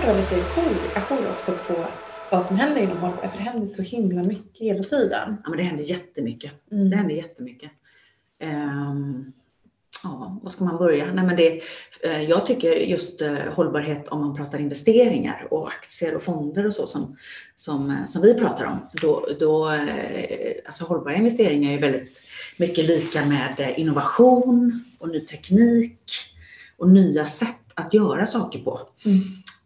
svårt att hålla sig ajour också på vad som händer inom hållbarhet, för det händer så himla mycket hela tiden. Ja, men det händer jättemycket. Mm. Det händer jättemycket. Um, ja, var ska man börja? Nej, men det, uh, jag tycker just uh, hållbarhet om man pratar investeringar och aktier och fonder och så som, som, uh, som vi pratar om. Då, då, alltså hållbara investeringar är väldigt mycket lika med innovation och ny teknik och nya sätt att göra saker på. Mm.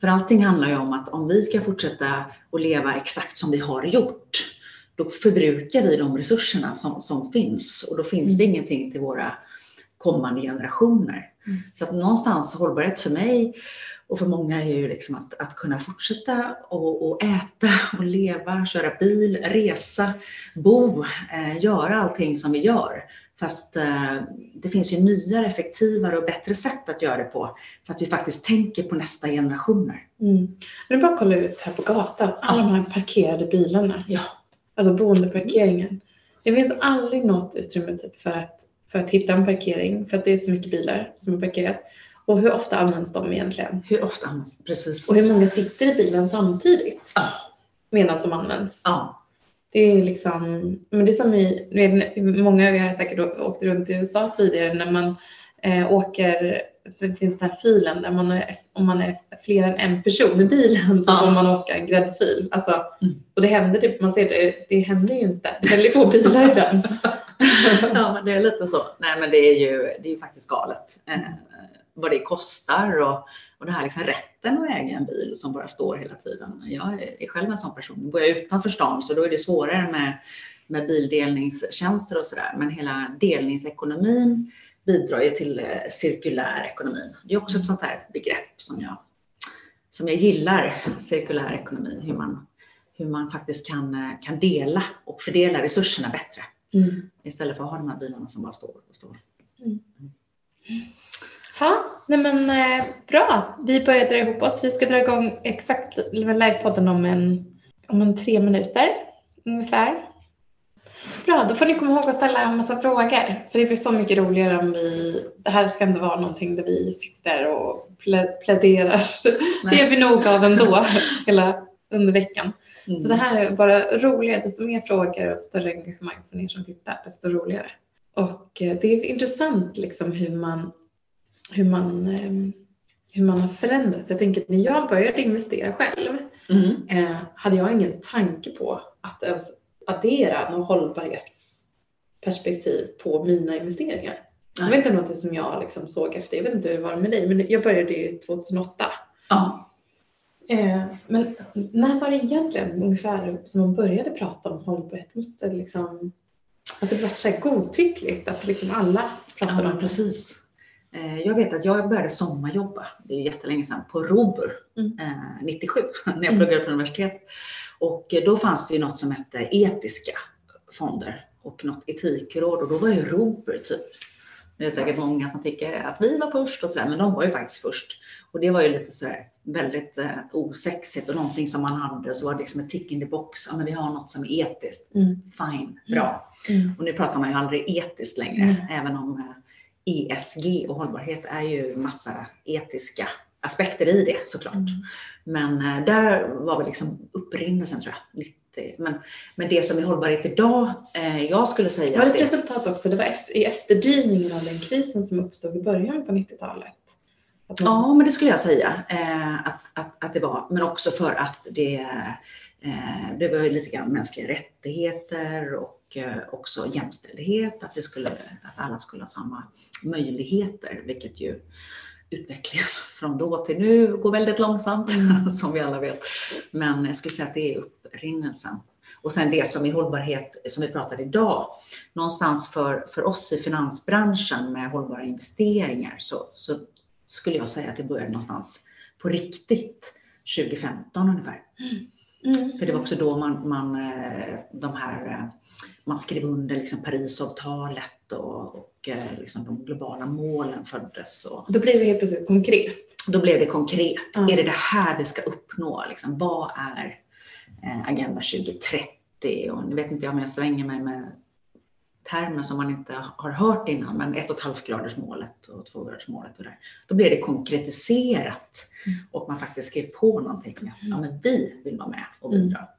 För allting handlar ju om att om vi ska fortsätta att leva exakt som vi har gjort, då förbrukar vi de resurserna som, som finns och då finns mm. det ingenting till våra kommande generationer. Mm. Så att någonstans hållbarhet för mig och för många är ju liksom att, att kunna fortsätta och, och äta och leva, köra bil, resa, bo, eh, göra allting som vi gör Fast eh, det finns ju nyare, effektivare och bättre sätt att göra det på. Så att vi faktiskt tänker på nästa generationer. Mm. Men bara kolla ut här på gatan. Alla de här parkerade bilarna. Ja. Alltså boendeparkeringen. Det finns aldrig något utrymme typ för, att, för att hitta en parkering. För att det är så mycket bilar som är parkerat. Och hur ofta används de egentligen? Hur ofta används Precis. Och hur många sitter i bilen samtidigt? Ja. Medan de används? Ja. Det är liksom, men det är som i, många av er har säkert åkt runt i USA tidigare när man eh, åker, det finns den här filen där man är, om man är fler än en person i bilen så får man åka en gräddfil. Alltså, mm. Och det händer typ, man ser det, det händer ju inte. Väldigt få bilar i den. ja, det är lite så. Nej, men det är ju, det är ju faktiskt galet eh, vad det kostar och och den här liksom rätten att äga en bil som bara står hela tiden. Jag är själv en sån person. Bor jag utanför stan så då är det svårare med, med bildelningstjänster och sådär. Men hela delningsekonomin bidrar ju till eh, cirkulär ekonomi. Det är också ett sånt här begrepp som jag, som jag gillar, cirkulär ekonomi. Hur man, hur man faktiskt kan, eh, kan dela och fördela resurserna bättre. Mm. Istället för att ha de här bilarna som bara står och står. Mm. Ja, nej men eh, bra. Vi börjar dra ihop oss. Vi ska dra igång exakt livepodden om en, om en tre minuter ungefär. Bra, då får ni komma ihåg att ställa en massa frågor. För det blir så mycket roligare om vi... Det här ska inte vara någonting där vi sitter och pläderar. Nej. Det är vi nog av ändå hela under veckan. Mm. Så det här är bara roligare. Desto mer frågor och större engagemang från er som tittar, desto roligare. Och eh, det är intressant liksom hur man hur man, ehm, hur man har förändrats. Jag tänker att när jag började investera själv mm. eh, hade jag ingen tanke på att ens addera något hållbarhetsperspektiv på mina investeringar. Det var inte något som jag liksom såg efter. Jag vet inte hur det var med dig, men jag började ju 2008. Ja. Eh, men när var det egentligen ungefär som man började prata om hållbarhet? Måste det liksom, att det blev så här godtyckligt att liksom alla pratade ja, om det? precis. Eh, jag vet att jag började sommarjobba, det är jättelänge sedan, på Robur mm. 97 när jag pluggade på universitet. Och då fanns det ju något som hette etiska fonder och något etikråd och då var ju Robur typ det är säkert många som tycker att vi var först och sådär, men de var ju faktiskt först. Och det var ju lite sådär väldigt eh, osexigt och någonting som man hade så var det liksom ett tick in the box. Ja, men vi har något som är etiskt. Mm. Fine, bra. Mm. Och nu pratar man ju aldrig etiskt längre, mm. även om eh, ESG och hållbarhet är ju massa etiska aspekter i det såklart. Mm. Men eh, där var väl liksom upprinnelsen tror jag. 90. Men, men det som är hållbarhet idag, eh, jag skulle säga... Var det ett resultat också? Det var i efterdyningen av den krisen som uppstod i början på 90-talet? Man... Ja, men det skulle jag säga eh, att, att, att det var. Men också för att det, eh, det var lite grann mänskliga rättigheter och Eh, också jämställdhet, att, det skulle, att alla skulle ha samma möjligheter, vilket ju utvecklingen från då till nu går väldigt långsamt, mm. som vi alla vet. Men jag skulle säga att det är upprinnelsen. Och sen det som är hållbarhet, som vi pratade idag, någonstans för, för oss i finansbranschen med hållbara investeringar så, så skulle jag säga att det började någonstans på riktigt 2015 ungefär. Mm. Mm. För det var också då man, man eh, de här eh, man skrev under liksom Parisavtalet och, och eh, liksom de globala målen föddes. Och, då blev det helt plötsligt konkret? Då blev det konkret. Mm. Är det det här vi ska uppnå? Liksom, vad är Agenda 2030? Och nu vet inte jag om jag svänger mig med termer som man inte har hört innan, men ett och ett halvt graders målet och två graders målet och där. Då blir det konkretiserat mm. och man faktiskt skriver på någonting. Att, ja, men vi vill vara med och bidra. Mm.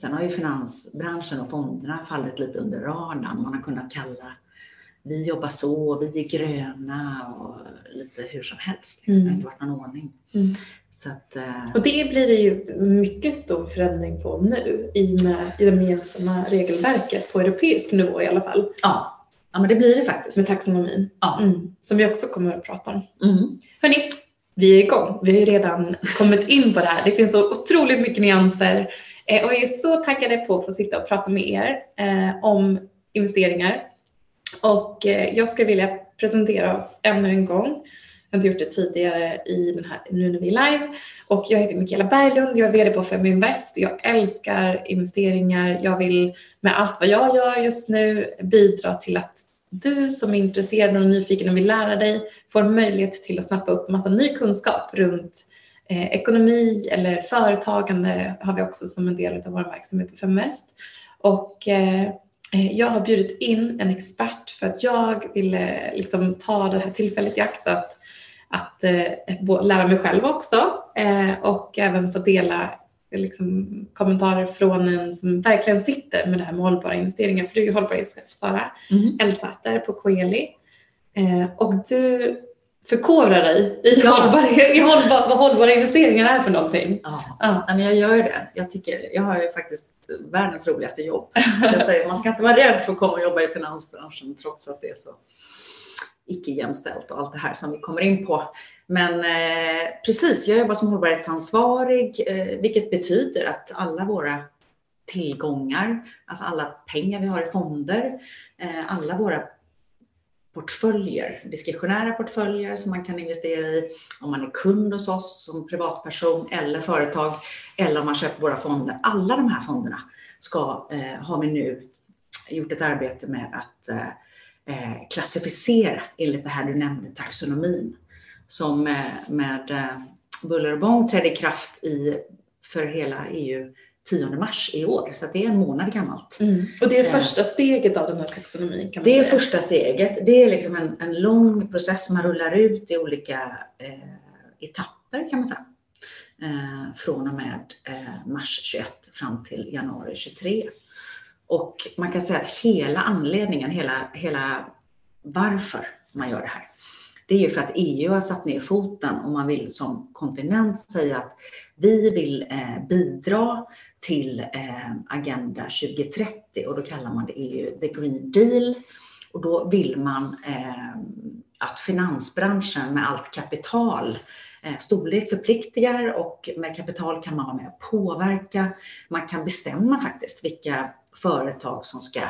Sen har ju finansbranschen och fonderna fallit lite under radarn. Man har kunnat kalla vi jobbar så, vi är gröna och lite hur som helst. Mm. Det har mm. inte varit någon ordning. Mm. Att, uh... Och det blir det ju mycket stor förändring på nu i, med, i det gemensamma regelverket på europeisk nivå i alla fall. Ja, ja men det blir det faktiskt. Med taxonomin. Ja. Mm. Som vi också kommer att prata om. Mm. Hörni, vi är igång. Vi har redan kommit in på det här. Det finns så otroligt mycket nyanser eh, och vi är så taggade på att få sitta och prata med er eh, om investeringar och eh, jag skulle vilja presentera oss ännu en gång. Har inte gjort det tidigare i den här, nu när vi är live. Och jag heter Mikaela Berglund, jag är VD på Feminvest. Jag älskar investeringar. Jag vill med allt vad jag gör just nu bidra till att du som är intresserad och nyfiken och vill lära dig får möjlighet till att snappa upp massa ny kunskap runt eh, ekonomi eller företagande har vi också som en del av vår verksamhet på Feminvest. Och eh, eh, jag har bjudit in en expert för att jag ville liksom ta det här tillfället i akt att, att eh, lära mig själv också eh, och även få dela liksom, kommentarer från en som verkligen sitter med det här med hållbara investeringar. För du är ju hållbarhetschef Sara mm. Elsäter på Coeli. och du förkovra dig i, ja. hållbar, i hållbar, vad hållbara investeringar är för någonting. Ja, ja. men jag gör det. Jag, tycker, jag har ju faktiskt världens roligaste jobb. Jag säger, man ska inte vara rädd för att komma och jobba i finansbranschen trots att det är så icke jämställt och allt det här som vi kommer in på. Men eh, precis, jag jobbar som hållbarhetsansvarig, eh, vilket betyder att alla våra tillgångar, alltså alla pengar vi har i fonder, eh, alla våra portföljer, diskretionära portföljer som man kan investera i om man är kund hos oss som privatperson eller företag eller om man köper våra fonder. Alla de här fonderna ska, eh, har vi nu gjort ett arbete med att eh, eh, klassificera enligt det här du nämnde, taxonomin, som eh, med eh, buller och bång trädde i kraft i, för hela EU 10 mars i år, så det är en månad gammalt. Mm. Och det är första steget av den här taxonomin? Kan man det är säga. första steget. Det är liksom en, en lång process man rullar ut i olika eh, etapper kan man säga. Eh, från och med eh, mars 21 fram till januari 23. Och man kan säga att hela anledningen, hela, hela varför man gör det här, det är ju för att EU har satt ner foten och man vill som kontinent säga att vi vill eh, bidra till eh, Agenda 2030 och då kallar man det EU The Green Deal. Och då vill man eh, att finansbranschen med allt kapital eh, Storlek förpliktigar och med kapital kan man vara med och påverka. Man kan bestämma faktiskt vilka företag som ska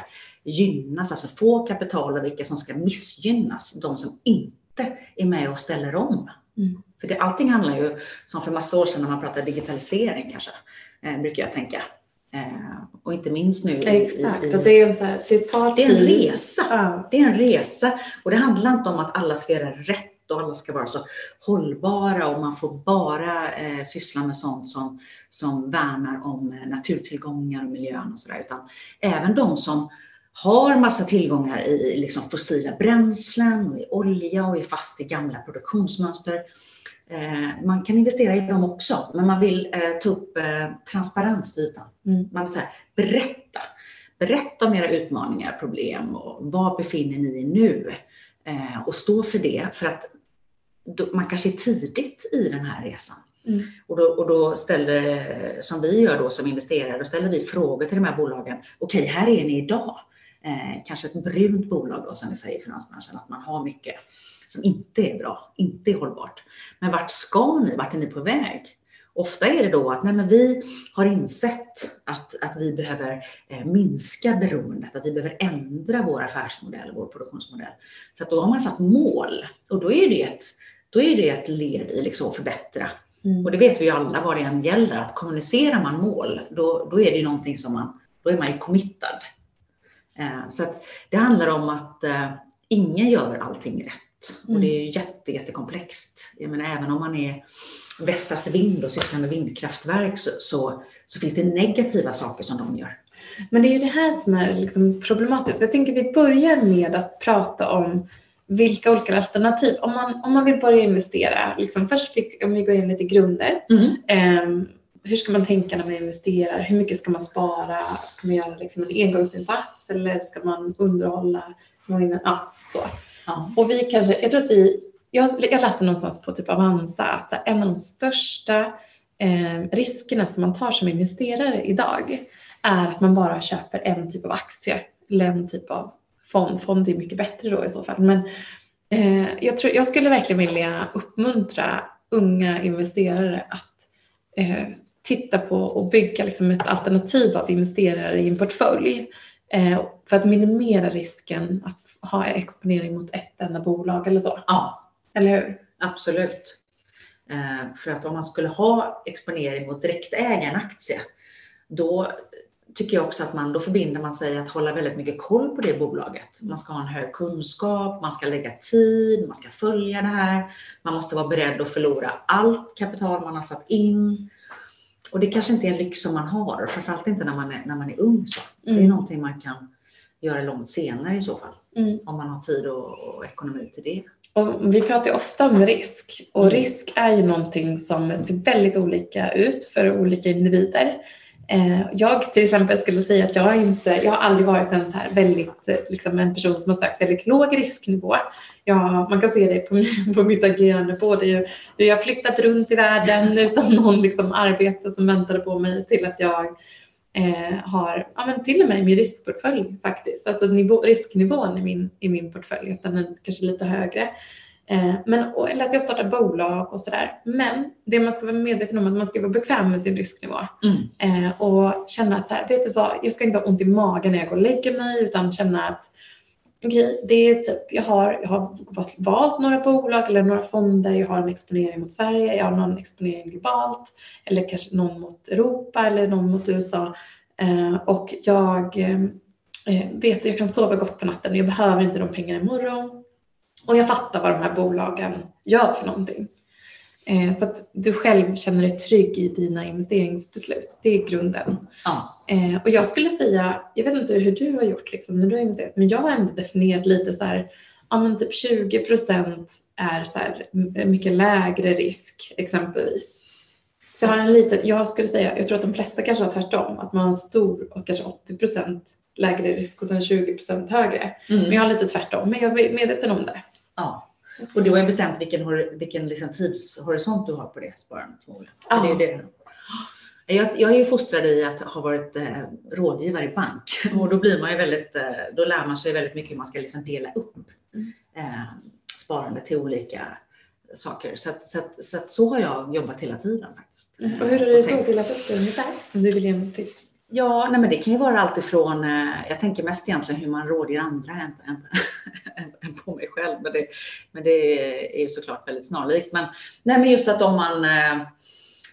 gynnas, alltså få kapital och vilka som ska missgynnas. De som inte är med och ställer om. Mm. För det, allting handlar ju, som för massa år sedan när man pratade digitalisering kanske, eh, brukar jag tänka. Eh, och inte minst nu. Exakt, i, i, det, är så här, det tar tid. Det är en resa. Ja. Det är en resa. Och det handlar inte om att alla ska göra rätt och alla ska vara så hållbara och man får bara eh, syssla med sånt som, som värnar om eh, naturtillgångar och miljön och sådär. Utan även de som har massa tillgångar i liksom fossila bränslen, och i olja och är fast i gamla produktionsmönster Eh, man kan investera i dem också, men man vill eh, ta upp eh, transparens till ytan. Mm. Man vill säga, berätta. Berätta om era utmaningar, problem och vad befinner ni i nu? och stå för det, för att man kanske är tidigt i den här resan. Mm. Och, då, och då ställer, som vi gör då som investerare, då ställer vi frågor till de här bolagen. Okej, okay, här är ni idag. Eh, kanske ett brunt bolag då, som vi säger i finansbranschen, att man har mycket som inte är bra, inte är hållbart. Men vart ska ni? Vart är ni på väg? Ofta är det då att nej, men vi har insett att, att vi behöver eh, minska beroendet, att vi behöver ändra vår affärsmodell, vår produktionsmodell. Så att då har man satt mål och då är det ett, då är det ett led i liksom att förbättra. Mm. Och det vet vi ju alla vad det än gäller, att kommunicerar man mål, då, då är det ju någonting som man, då är man ju committad. Eh, så att det handlar om att eh, ingen gör allting rätt. Mm. Och det är ju jätte, jättekomplext. Jag menar, även om man är Västras Vind och sysslar med vindkraftverk så, så, så, finns det negativa saker som de gör. Men det är ju det här som är liksom problematiskt. Jag tänker vi börjar med att prata om vilka olika alternativ, om man, om man vill börja investera, liksom först om vi går in lite grunder. Mm. Eh, hur ska man tänka när man investerar? Hur mycket ska man spara? Ska man göra liksom en engångsinsats eller ska man underhålla? Ja, så. Ja. Och vi kanske, jag tror att vi, jag, jag läste någonstans på typ Avanza att här, en av de största eh, riskerna som man tar som investerare idag är att man bara köper en typ av aktie eller en typ av fond. Fond är mycket bättre då i så fall. Men eh, jag, tror, jag skulle verkligen vilja uppmuntra unga investerare att eh, titta på och bygga liksom ett alternativ av investerare i en portfölj eh, för att minimera risken att ha exponering mot ett enda bolag eller så. Ja. Eller hur? Absolut. Eh, för att om man skulle ha exponering mot direktäga en aktie, då tycker jag också att man, då förbinder man sig att hålla väldigt mycket koll på det bolaget. Man ska ha en hög kunskap, man ska lägga tid, man ska följa det här. Man måste vara beredd att förlora allt kapital man har satt in. Och det kanske inte är en lyx som man har, framförallt inte när man är, när man är ung. Så. Mm. Det är mm. någonting man kan göra långt senare i så fall. Mm. Om man har tid och, och ekonomi till det. Och vi pratar ju ofta om risk och mm. risk är ju någonting som ser väldigt olika ut för olika individer. Eh, jag till exempel skulle säga att jag inte, jag har aldrig varit en så här väldigt, eh, liksom en person som har sökt väldigt låg risknivå. Jag, man kan se det på, på mitt agerande, både hur jag har flyttat runt i världen utan någon liksom arbete som väntade på mig till att jag eh, har, ja men till och med i min riskportfölj faktiskt, alltså nivå, risknivån i min, i min portfölj, utan den kanske lite högre. Eh, men, eller att jag startar bolag och sådär. Men det man ska vara medveten om är att man ska vara bekväm med sin risknivå. Mm. Eh, och känna att så här, vet du vad, jag ska inte ha ont i magen när jag går och lägger mig utan känna att okej, okay, det är typ, jag har, jag har valt några bolag eller några fonder, jag har en exponering mot Sverige, jag har någon exponering globalt eller kanske någon mot Europa eller någon mot USA. Eh, och jag vet att jag kan sova gott på natten, jag behöver inte de pengarna imorgon. Och jag fattar vad de här bolagen gör för någonting. Eh, så att du själv känner dig trygg i dina investeringsbeslut. Det är grunden. Ja. Eh, och jag skulle säga, jag vet inte hur du har gjort liksom, när du har investerat, men jag har ändå definierat lite så här, ja men typ 20 procent är så här, mycket lägre risk exempelvis. Så jag har en liten, jag skulle säga, jag tror att de flesta kanske har tvärtom, att man har en stor och kanske 80 procent lägre risk och sen 20 procent högre. Mm. Men jag har lite tvärtom, men jag är medveten om det. Ja. Och du har ju bestämt vilken, vilken liksom tidshorisont du har på det sparandet Ja. Det är det. Jag, jag är ju fostrad i att ha varit eh, rådgivare i bank mm. och då blir man ju väldigt, eh, då lär man sig väldigt mycket hur man ska liksom dela upp mm. eh, sparande till olika saker. Så, att, så, att, så, att, så har jag jobbat hela tiden faktiskt. Mm. Och hur har du då delat upp det ungefär? Om du vill ge mig tips. Ja, nej men det kan ju vara allt ifrån, eh, jag tänker mest egentligen hur man rådger andra än, än, än, på mig själv. Men det, men det är ju såklart väldigt snarlikt. Men, nej men just att om man, eh,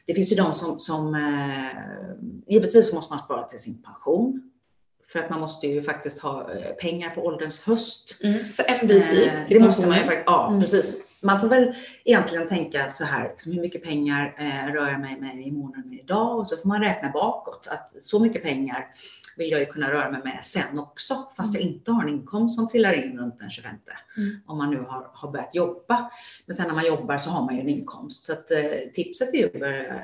det finns ju de som, som eh, givetvis måste man spara till sin pension. För att man måste ju faktiskt ha pengar på ålderns höst. Mm, så en bit dit Det måste man ju faktiskt, ja mm. precis man får väl egentligen tänka så här, liksom, hur mycket pengar eh, rör jag mig med i månaden idag? Och så får man räkna bakåt att så mycket pengar vill jag ju kunna röra mig med sen också, fast mm. jag inte har en inkomst som trillar in runt den 25. Mm. Om man nu har, har börjat jobba. Men sen när man jobbar så har man ju en inkomst. Så att, eh, tipset är ju att börja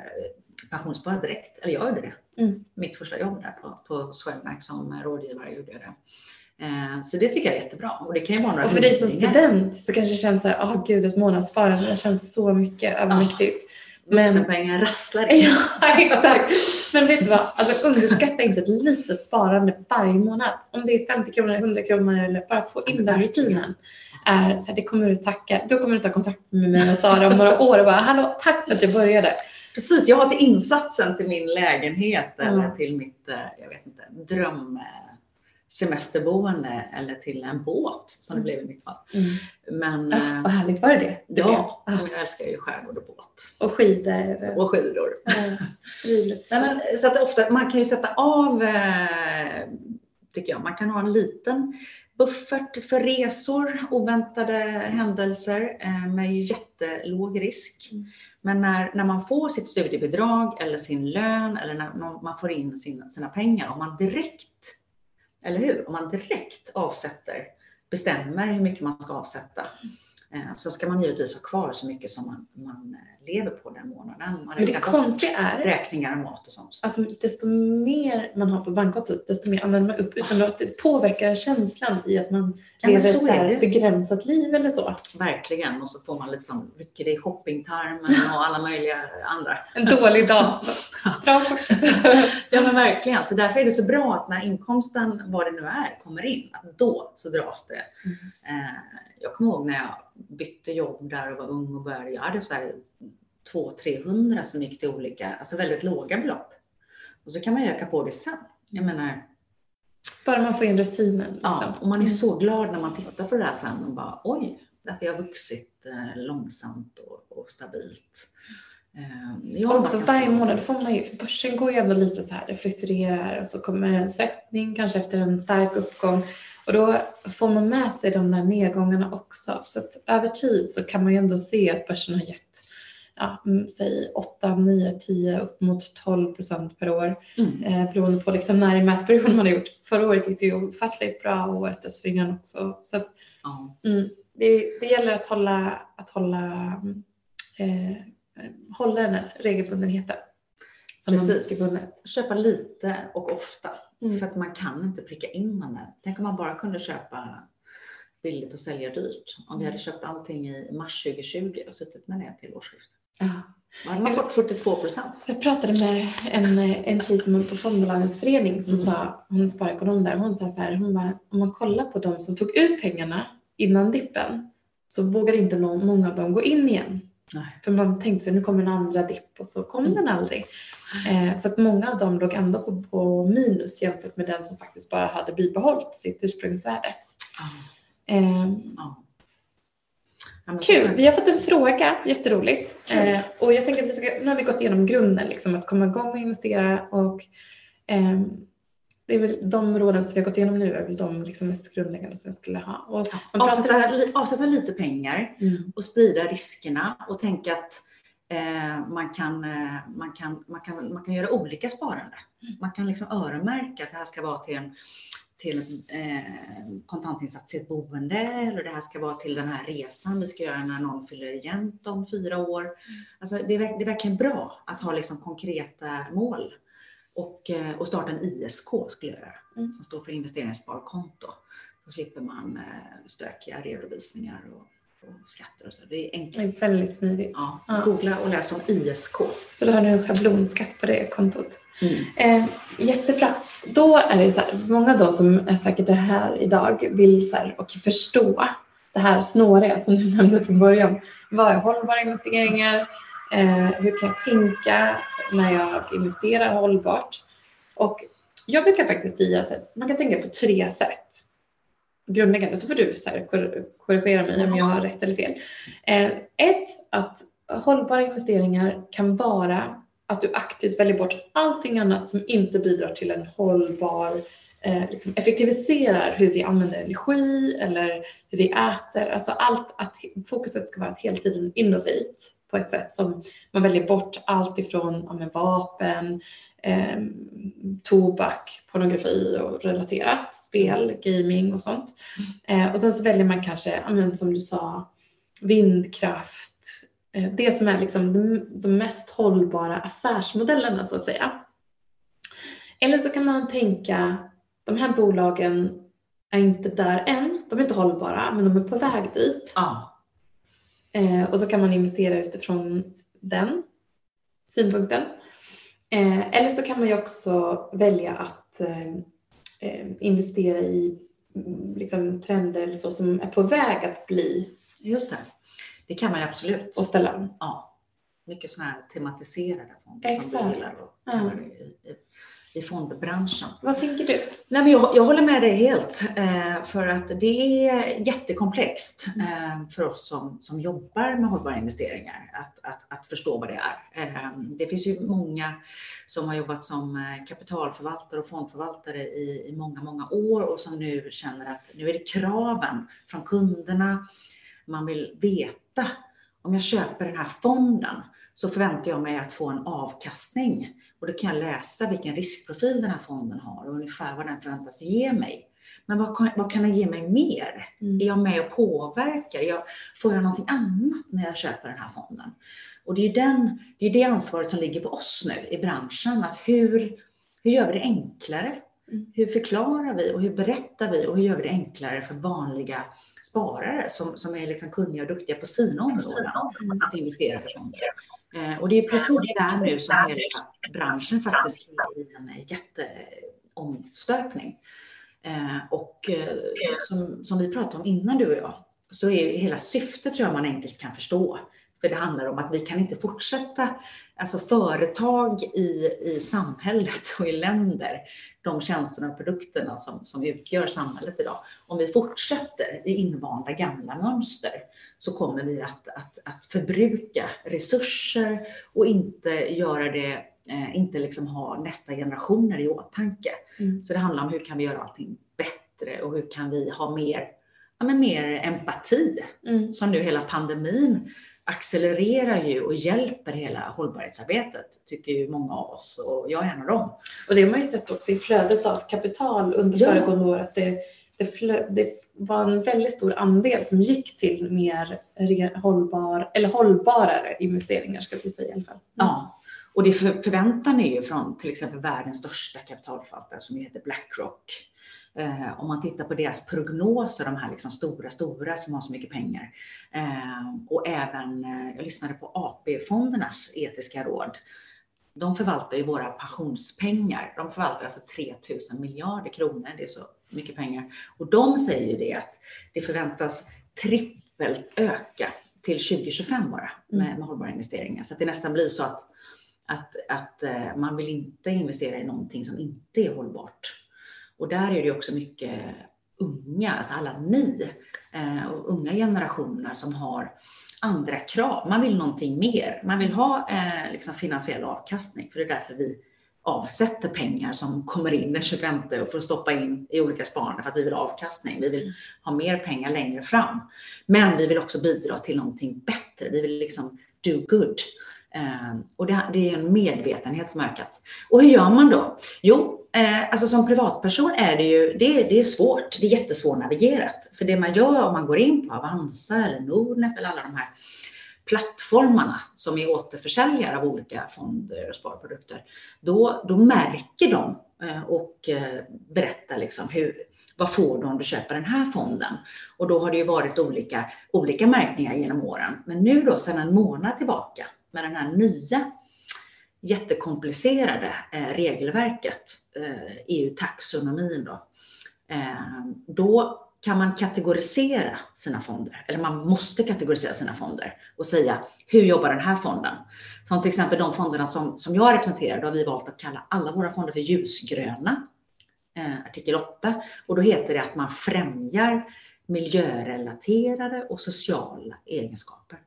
pensionsspara direkt, eller jag gjorde det. Mm. Mitt första jobb där på, på Swedbank som rådgivare gjorde jag det. Eh, så det tycker jag är jättebra. Och, det kan ju vara några och för dig som student så kanske det känns så här, åh oh, gud, ett månadssparande, känns så mycket övermäktigt. Ja. Vuxenpengar rasslar in. Ja, exakt. Men vet du vad, alltså, underskatta inte ett litet sparande varje månad. Om det är 50 kronor, 100 kronor eller bara få in den rutinen. Är, så här, det kommer du tacka, då kommer du ta kontakt med mig och Sara om några år och bara, hallå, tack för att jag började. Precis, jag har till insatsen till min lägenhet mm. eller till mitt, eh, jag vet inte, dröm semesterboende eller till en båt som det mm. blev i mitt fall. Mm. Men, ah, vad härligt, var det det? Ja, ah. jag älskar ju skärgård och båt. Och skidor. Och skidor. Ja, så att ofta, man kan ju sätta av eh, tycker jag. Man kan ha en liten buffert för resor, oväntade händelser eh, med jättelåg risk. Mm. Men när, när man får sitt studiebidrag eller sin lön eller när man får in sin, sina pengar, om man direkt, eller hur? Om man direkt avsätter, bestämmer hur mycket man ska avsätta, så ska man givetvis ha kvar så mycket som man, man eh, lever på den månaden. Man det konstiga är räkningar och mat och sånt. Att desto mer man har på bankkontot, desto mer använder man upp utan att det påverkar känslan i att man ja, lever ett så här begränsat liv eller så. Verkligen, och så får man liksom rycker det i shoppingtarmen och alla möjliga andra. En dålig dag. Ja men verkligen, så därför är det så bra att när inkomsten, vad det nu är, kommer in, att då så dras det. Mm. Eh, jag kommer ihåg när jag bytte jobb där och var ung och började, jag hade så här 200-300 som gick till olika, alltså väldigt låga belopp. Och så kan man öka på det sen. Jag menar, bara man får in rutinen. Liksom. Ja, och man är så glad när man tittar på det här sen och bara oj, att det har vuxit eh, långsamt och, och stabilt. Eh, och också varje månad får man ju, börsen går ju ändå lite så här, det fluktuerar och så kommer en sättning kanske efter en stark uppgång och då får man med sig de där nedgångarna också. Så att över tid så kan man ju ändå se att börsen har gett ja, mm, säg 8, 9, 10 upp mot 12 procent per år. Mm. Eh, beroende på liksom när i mätperioden man har gjort. Förra året gick det ju ofattligt bra och året dessförinnan också. Så att, mm, det, det gäller att hålla, att hålla, eh, hålla den här regelbundenheten. Precis. Köpa lite och ofta. Mm. För att man kan inte pricka in med. Tänk om man bara kunde köpa billigt och sälja dyrt. Om vi hade köpt allting i mars 2020 och suttit med det till årsskiftet. Ja. Då hade man fått 42 procent. Jag pratade med en, en tjej som är på Fondbolagens förening som mm. sa, hon är sparekonom där, hon sa så här, hon bara, om man kollar på de som tog ut pengarna innan dippen så vågade inte någon, många av dem gå in igen. Nej. För man tänkte sig nu kommer en andra dipp och så kom mm. den aldrig. Eh, så att många av dem låg ändå på, på, minus jämfört med den som faktiskt bara hade bibehållit sitt ursprungsvärde. Mm. Eh, Kul! Vi har fått en fråga, jätteroligt. Eh, och jag tänker att vi ska, nu har vi gått igenom grunden, liksom, att komma igång och investera och eh, det är väl de råden som vi har gått igenom nu är väl de liksom mest grundläggande som jag skulle ha. Och avsätta, avsätta lite pengar mm. och sprida riskerna och tänka att man, kan, eh, man, kan, man, kan, man kan göra olika sparande. Man kan liksom öronmärka att det här ska vara till en till eh, kontantinsats i ett boende eller det här ska vara till den här resan vi ska göra när någon fyller jämnt om fyra år. Alltså det, är, det är verkligen bra att ha liksom konkreta mål och, eh, och starta en ISK skulle jag göra, mm. som står för investeringssparkonto. Så slipper man eh, stökiga redovisningar och, och skatter och så. Det är enkelt. Det är väldigt smidigt. Ja, ja. Googla och läs om ISK. Så du har nu en schablonskatt på det kontot. Mm. Eh, jättebra. Då är det så här, många av de som är säkert är här idag vill så här, och förstå det här snåriga som du nämnde från början. Vad är hållbara investeringar? Eh, hur kan jag tänka när jag investerar hållbart? Och jag brukar faktiskt säga att man kan tänka på tre sätt. Grundläggande, så får du så här, korrigera mig om jag har rätt eller fel. Eh, ett, att hållbara investeringar kan vara att du aktivt väljer bort allting annat som inte bidrar till en hållbar eh, liksom effektiviserar hur vi använder energi eller hur vi äter. Alltså allt att fokuset ska vara att hela tiden innovate på ett sätt som man väljer bort allt ifrån ja, vapen, eh, tobak, pornografi och relaterat, spel, gaming och sånt. Eh, och sen så väljer man kanske, ja, som du sa, vindkraft, eh, det som är liksom de, de mest hållbara affärsmodellerna så att säga. Eller så kan man tänka, de här bolagen är inte där än, de är inte hållbara, men de är på väg dit. Ja. Eh, och så kan man investera utifrån den synpunkten. Eh, eller så kan man ju också välja att eh, eh investera i mm, liksom, trender så som är på väg att bli. Just det, det kan man ju absolut. Och ställa om. Ja, mycket sådana här tematiserade fonder Exakt. som vi gillar. Och, ja. I fondbranschen. Vad tänker du? Nej, men jag, jag håller med dig helt. Eh, för att det är jättekomplext eh, för oss som, som jobbar med hållbara investeringar att, att, att förstå vad det är. Eh, det finns ju många som har jobbat som kapitalförvaltare och fondförvaltare i, i många, många år och som nu känner att nu är det kraven från kunderna. Man vill veta om jag köper den här fonden så förväntar jag mig att få en avkastning. Och då kan jag läsa vilken riskprofil den här fonden har och ungefär vad den förväntas ge mig. Men vad kan, vad kan den ge mig mer? Mm. Är jag med och påverkar? Jag, får jag någonting annat när jag köper den här fonden? Och det är, den, det är det ansvaret som ligger på oss nu i branschen. Att hur, hur gör vi det enklare? Mm. Hur förklarar vi och hur berättar vi och hur gör vi det enklare för vanliga sparare som, som är liksom kunniga och duktiga på sina områden att investera i fonder? Eh, och det är precis där nu som hela branschen faktiskt är i en jätteomstöpning. Eh, och eh, som, som vi pratade om innan du och jag, så är hela syftet tror jag man enkelt kan förstå. För det handlar om att vi kan inte fortsätta, alltså företag i, i samhället och i länder, de tjänsterna och produkterna som, som utgör samhället idag. Om vi fortsätter i invanda gamla mönster så kommer vi att, att, att förbruka resurser och inte göra det, eh, inte liksom ha nästa generationer i åtanke. Mm. Så det handlar om hur kan vi göra allting bättre och hur kan vi ha mer, ja, men mer empati. Mm. Som nu hela pandemin accelererar ju och hjälper hela hållbarhetsarbetet, tycker ju många av oss och jag är en av dem. Och det har man ju sett också i flödet av kapital under ja. föregående år, att det, det, flö, det, var en väldigt stor andel som gick till mer hållbar, eller hållbarare investeringar, ska vi säga i alla fall. Mm. Ja, och det förväntar ni ju från till exempel världens största kapitalförvaltare som heter Blackrock Eh, om man tittar på deras prognoser, de här liksom stora, stora som har så mycket pengar. Eh, och även, eh, jag lyssnade på AP-fondernas etiska råd. De förvaltar ju våra pensionspengar. De förvaltar alltså 3000 miljarder kronor. Det är så mycket pengar. Och de säger ju det att det förväntas trippelt öka till 2025 bara med, mm. med hållbara investeringar. Så att det nästan blir så att, att, att eh, man vill inte investera i någonting som inte är hållbart. Och där är det också mycket unga, alltså alla ni eh, och unga generationer som har andra krav. Man vill någonting mer. Man vill ha eh, liksom finansiell avkastning, för det är därför vi avsätter pengar som kommer in den 25 och får stoppa in i olika sparande för att vi vill ha avkastning. Vi vill ha mer pengar längre fram. Men vi vill också bidra till någonting bättre. Vi vill liksom do good. Eh, och det, det, är en medvetenhet som ökat. Och hur gör man då? Jo, eh, alltså som privatperson är det ju det, det är svårt. Det är jättesvårnavigerat. För det man gör om man går in på Avanza eller Nordnet eller alla de här plattformarna som är återförsäljare av olika fonder och sparprodukter, då, då märker de eh, och eh, berättar liksom hur, vad får du om du köper den här fonden? Och då har det ju varit olika, olika märkningar genom åren. Men nu då, sedan en månad tillbaka, med den här nya jättekomplicerade eh, regelverket, eh, e EU-taxonomin då, eh, då kan man kategorisera sina fonder, eller man måste kategorisera sina fonder och säga hur jobbar den här fonden? Som till exempel de fonderna som, som jag representerar, då har vi valt att kalla alla våra fonder för ljusgröna, eh, artikel 8, och då heter det att man främjar miljörelaterade och sociala egenskaper.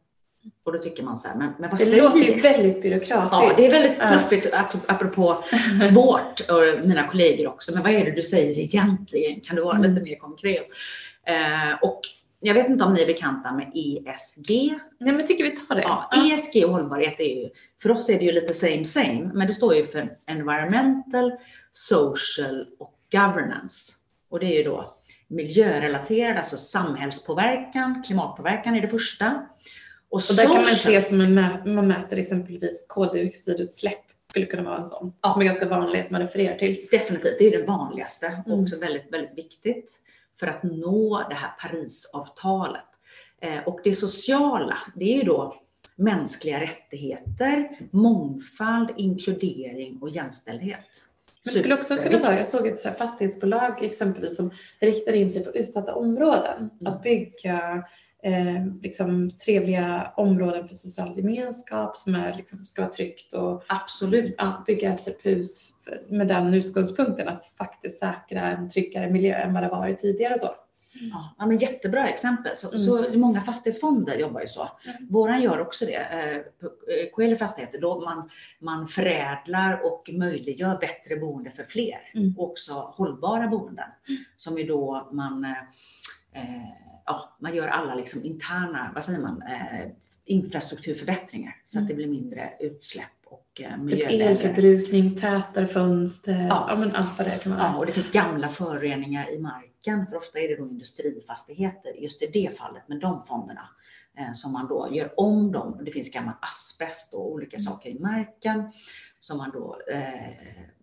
Och då tycker man så här, men, men vad det säger Det låter ju väldigt byråkratiskt. Ja, det är väldigt fluffigt, apropå svårt, och mina kollegor också. Men vad är det du säger egentligen? Kan du vara mm. lite mer konkret? Eh, och jag vet inte om ni är bekanta med ESG? Nej, men tycker vi tar det. Ja, ESG och hållbarhet är ju, för oss är det ju lite same same, men det står ju för environmental, social och governance. Och det är ju då miljörelaterad, alltså samhällspåverkan, klimatpåverkan är det första. Och, och där kan man se som en mä man mäter exempelvis koldioxidutsläpp skulle kunna vara en sån, ja. som är ganska vanlig att man refererar till. Definitivt, det är det vanligaste och mm. också väldigt, väldigt viktigt för att nå det här Parisavtalet. Eh, och det sociala, det är ju då mänskliga rättigheter, mångfald, inkludering och jämställdhet. Men det skulle också kunna vara, jag såg ett fastighetsbolag exempelvis som riktar in sig på utsatta områden. Mm. Att bygga eh, liksom, trevliga områden för social gemenskap som är, liksom, ska vara tryggt och Absolut. Ja, bygga ett typ hus med den utgångspunkten att faktiskt säkra en tryggare miljö än vad det varit tidigare. Så. Ja, men jättebra exempel. Så, mm. så många fastighetsfonder jobbar ju så. Mm. Våran gör också det. Eh, Coeli Fastigheter, då man, man förädlar och möjliggör bättre boende för fler. Mm. Och också hållbara boenden. Mm. Som ju då man, eh, ja, man gör alla liksom interna, vad säger man, eh, infrastrukturförbättringar så att det blir mindre utsläpp och eh, Typ elförbrukning, tätare fönster, ja. ja men allt vad det kan vara. Ja, och det finns gamla föroreningar i marken, för ofta är det då industrifastigheter, just i det fallet med de fonderna eh, som man då gör om dem. Det finns gammal asbest och olika mm. saker i marken som man då eh,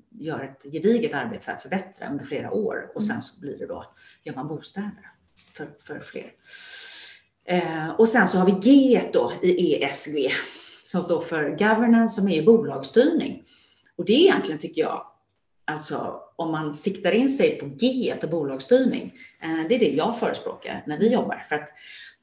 gör ett gediget arbete för att förbättra under flera år och sen mm. så blir det då, gör man bostäder för, för fler. Eh, och sen så har vi G då i ESG som står för governance som är bolagsstyrning. Och det är egentligen, tycker jag, alltså om man siktar in sig på G och bolagsstyrning, eh, det är det jag förespråkar när vi jobbar. För att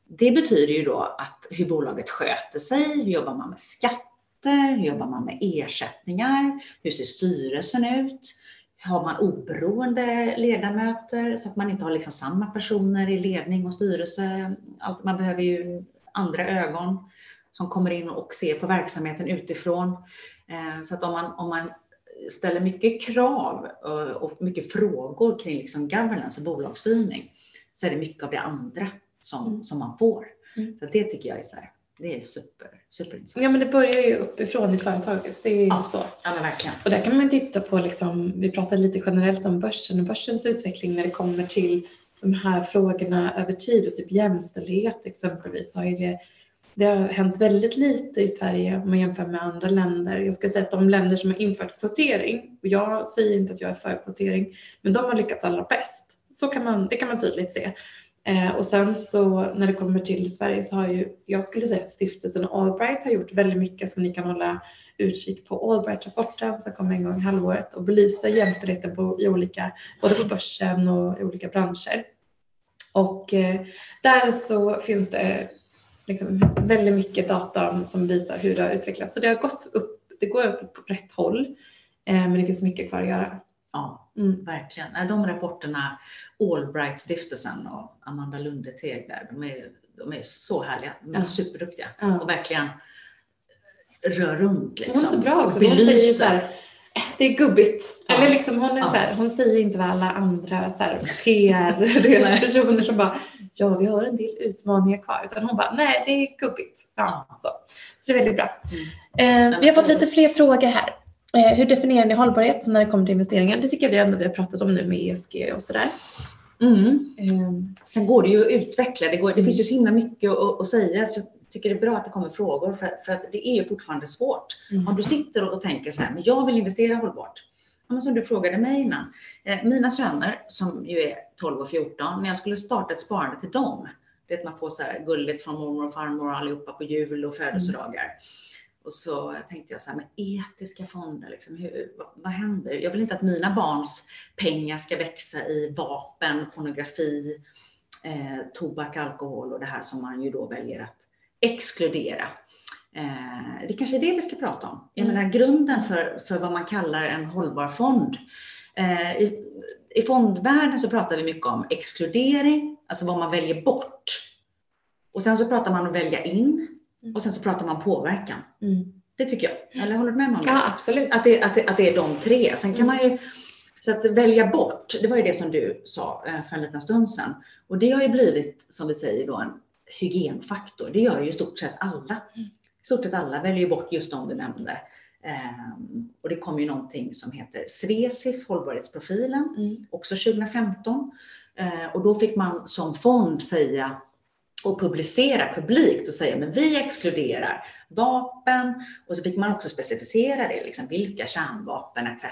det betyder ju då att hur bolaget sköter sig, hur jobbar man med skatter, hur jobbar man med ersättningar, hur ser styrelsen ut? Har man oberoende ledamöter så att man inte har liksom samma personer i ledning och styrelse? Allt, man behöver ju andra ögon som kommer in och ser på verksamheten utifrån. Eh, så att om man, om man ställer mycket krav eh, och mycket frågor kring liksom governance och bolagsstyrning så är det mycket av det andra som, mm. som man får. Mm. Så det tycker jag är så här, det är super, superintressant. Ja men det börjar ju uppifrån i företaget. Det är ju ja, så. Ja men verkligen. Och där kan man titta på, liksom, vi pratar lite generellt om börsen och börsens utveckling när det kommer till de här frågorna över tid och typ jämställdhet exempelvis. Är det det har hänt väldigt lite i Sverige om man jämför med andra länder. Jag ska säga att de länder som har infört kvotering, och jag säger inte att jag är för kvotering, men de har lyckats allra bäst. Så kan man, det kan man tydligt se. Eh, och sen så när det kommer till Sverige så har ju, jag skulle säga att stiftelsen Allbright har gjort väldigt mycket som ni kan hålla utkik på Allbright-rapporten som kommer en gång i halvåret och belyser jämställdheten på, i olika, både på börsen och i olika branscher. Och eh, där så finns det liksom väldigt mycket data som visar hur det har utvecklats. Så det har gått upp, det går upp på rätt håll, eh, men det finns mycket kvar att göra. Ja, mm. verkligen. De rapporterna, Allbright-stiftelsen och Amanda Lundeteg där, de är, de är så härliga. De är ja. superduktiga ja. och verkligen rör runt. Liksom. Hon är så bra också. Hon säger så här, det är gubbigt. Ja. Eller liksom hon, är så här, hon säger inte vad alla andra PR-personer som bara ja, vi har en del utmaningar kvar. Utan hon bara, nej, det är gubbigt. Ja, så. så det är väldigt bra. Mm. Eh, vi har fått lite fler frågor här. Eh, hur definierar ni hållbarhet när det kommer till investeringar? Det tycker jag ändå vi har pratat om nu med ESG och sådär. Mm. Mm. Sen går det ju att utveckla. Det, går, det finns ju så himla mycket att, att säga. Så tycker det är bra att det kommer frågor för, för att det är ju fortfarande svårt. Mm. Om du sitter och, tänker så här, men jag vill investera hållbart. Ja, som du frågade mig innan. Eh, mina söner som ju är 12 och 14, när jag skulle starta ett sparande till dem, det man får så här gulligt från mormor och farmor och allihopa på jul och födelsedagar. Mm. Och så tänkte jag så här, med etiska fonder, liksom, hur, vad, vad, händer? Jag vill inte att mina barns pengar ska växa i vapen, pornografi, eh, tobak, alkohol och det här som man ju då väljer att exkludera. Eh, det kanske är det vi ska prata om. Jag mm. menar grunden för, för vad man kallar en hållbar fond. Eh, i, I fondvärlden så pratar vi mycket om exkludering, alltså vad man väljer bort. Och sen så pratar man om välja in. Och sen så pratar man påverkan. Mm. Det tycker jag. Eller håller du med mig om det? Ja, absolut. Att det, att det, att det är de tre. Sen kan man ju så att välja bort, det var ju det som du sa eh, för en liten stund sedan. Och det har ju blivit, som vi säger då, en hygienfaktor. Det gör ju i stort sett alla. Mm stort sett alla väljer ju bort just de du nämnde. Um, och det kom ju någonting som heter Svesif, hållbarhetsprofilen, mm. också 2015. Uh, och då fick man som fond säga och publicera publikt och säga men vi exkluderar vapen och så fick man också specificera det, liksom, vilka kärnvapen etc.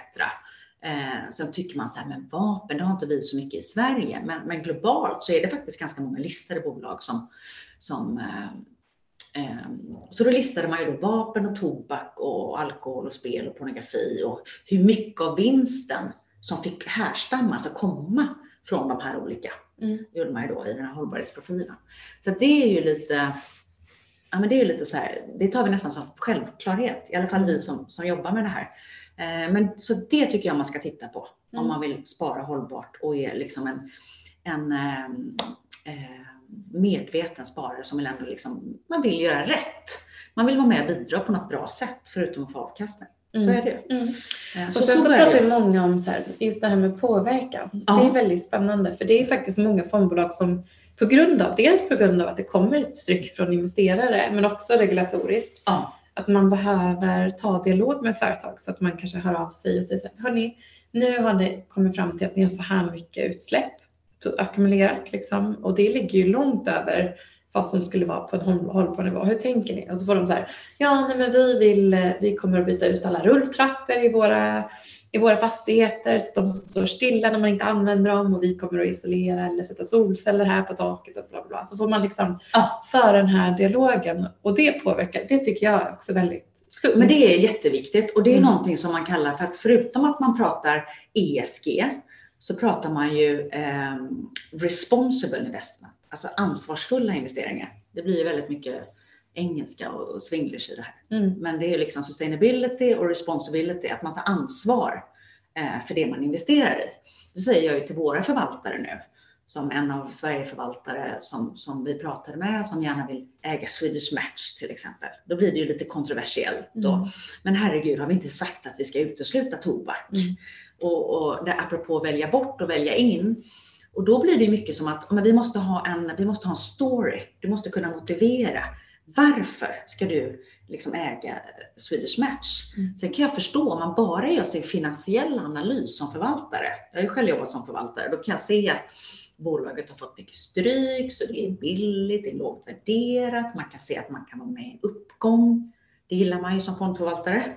Eh, sen tycker man så här, men vapen, det har inte vi så mycket i Sverige, men, men globalt så är det faktiskt ganska många listade bolag som, som eh, eh, så då listade man ju då vapen och tobak och alkohol och spel och pornografi och hur mycket av vinsten som fick härstamma, alltså komma från de här olika. Mm. Gjorde man ju då i den här hållbarhetsprofilen. Så det är ju lite, ja men det är ju lite så här, det tar vi nästan som självklarhet, i alla fall vi som, som jobbar med det här. Eh, men så det tycker jag man ska titta på Mm. om man vill spara hållbart och är liksom en, en eh, eh, medveten sparare som vill ändå liksom, man vill göra rätt. Man vill vara med och bidra på något bra sätt förutom att få avkastning. Så Mm. är det. Mm. Och Så, sen så, så pratar ju. många om så här, just det här med påverkan. Ja. Det är väldigt spännande för det är faktiskt många fondbolag som på grund av, dels på grund av att det kommer ett tryck från investerare men också regulatoriskt, Ja, att man behöver ta dialog med företag så att man kanske hör av sig och säger så här, hörni, nu har det kommit fram till att ni har så här mycket utsläpp ackumulerat liksom och det ligger ju långt över vad som skulle vara på en håll- hållbar nivå. Hur tänker ni? Och så får de så här, ja nej, men vi vill, eh, vi kommer att byta ut alla rulltrappor i våra, i våra fastigheter så de står stilla när man inte använder dem och vi kommer att isolera eller sätta solceller här på taket och bla bla bla. Så får man liksom Ja. föra den här dialogen och det påverkar, det tycker jag också väldigt sunt. men det är jätteviktigt och det är Mm. någonting som man kallar för att förutom att man pratar ESG så pratar man ju eh, responsible investment, alltså ansvarsfulla investeringar. Det blir ju väldigt mycket engelska och, och swinglish i det här. Mm. Men det är ju liksom sustainability och responsibility, att man tar ansvar eh, för det man investerar i. Det säger jag ju till våra förvaltare nu, som en av Sverigeförvaltare som, som vi pratade med, som gärna vill äga Swedish Match till exempel. Då blir det ju lite kontroversiellt då. Mm. Men herregud, har vi inte sagt att vi ska utesluta tobak? Mm. Och, och det, apropå välja bort och välja in. Och då blir det mycket som att men vi, måste ha en, vi måste ha en story. Du måste kunna motivera. Varför ska du liksom äga Swedish Match? Mm. Sen kan jag förstå om man bara gör sin finansiella analys som förvaltare. Jag har ju själv jobbat som förvaltare. Då kan jag se att bolaget har fått mycket stryk, så det är billigt, det är lågt värderat. Man kan se att man kan vara med i en uppgång. Det gillar man ju som fondförvaltare.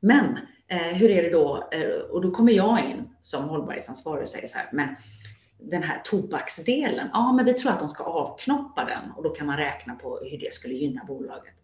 Men hur är det då? Eh, och då kommer jag in som hållbarhetsansvarig och säger så här, men den här tobaksdelen, ja men vi tror att de ska avknoppa den och då kan man räkna på hur det skulle gynna bolaget.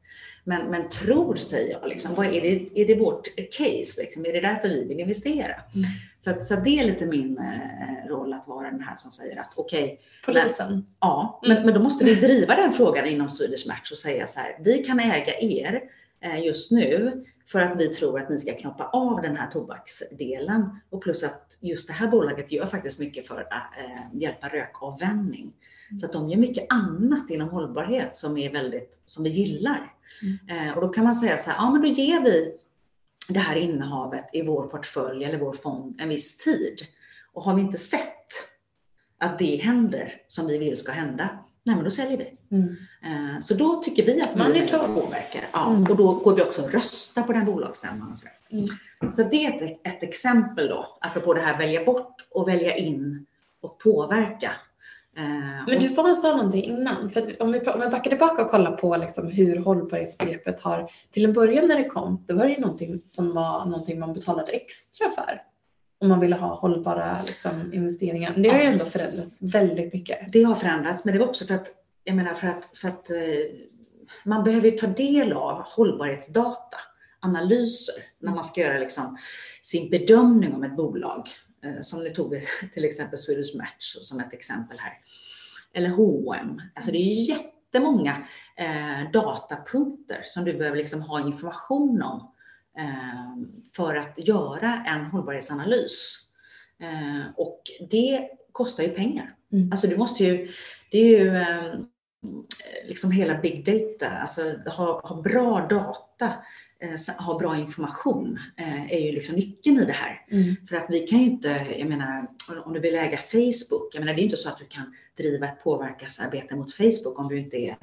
Men, men tror, säger jag, liksom, vad är, det, är det vårt case? Liksom? Är det därför vi vill investera? Mm. Så, så det är lite min eh, roll att vara den här som säger att okej, Polisen. Ja, Mm. men, men då måste vi driva den frågan inom Swedish Match och säga så här, vi kan äga er eh, just nu för att vi tror att ni ska knoppa av den här tobaksdelen. Och plus att just det här bolaget gör faktiskt mycket för att eh, hjälpa rökavvänjning. Så att de gör mycket annat inom hållbarhet som är väldigt, som vi gillar. Eh, och då kan man säga så här, ja men då ger vi det här innehavet i vår portfölj eller vår fond en viss tid. Och har vi inte sett att det händer som vi vill ska hända, nej men då säljer vi. Mm. Eh, Så då tycker vi att Money är påverkar. Ja, Mm. Och då går vi också och röstar på den bolagsstämman. Och så. Mm. så det är ett, ett exempel då, apropå det här välja bort och välja in och påverka. Eh, Men du var sa någonting innan, för att om vi, om vi backar tillbaka och kollar på liksom hur hållbarhetsbegreppet har, till en början när det kom, då var det ju någonting som var någonting man betalade extra för. Om man ville ha hållbara liksom, investeringar. Men det har ju ändå förändrats väldigt mycket. Det har förändrats, men det var också för att, jag menar för att, för att eh, man behöver ju ta del av hållbarhetsdata, analyser, när man ska göra liksom sin bedömning om ett bolag. Eh, som ni tog till exempel Swedish Match som ett exempel här. Eller H&M. Alltså det är jättemånga eh, datapunkter som du behöver liksom ha information om för att göra en hållbarhetsanalys. Eh, och det kostar ju pengar. Mm. Alltså du måste ju, det är ju eh, liksom hela big data, alltså ha, ha bra data, eh, ha bra information eh, är ju liksom nyckeln i det här. Mm. För att vi kan ju inte, jag menar, om- om du vill äga Facebook, jag menar det är inte så att du kan driva ett påverkansarbete mot Facebook om du inte är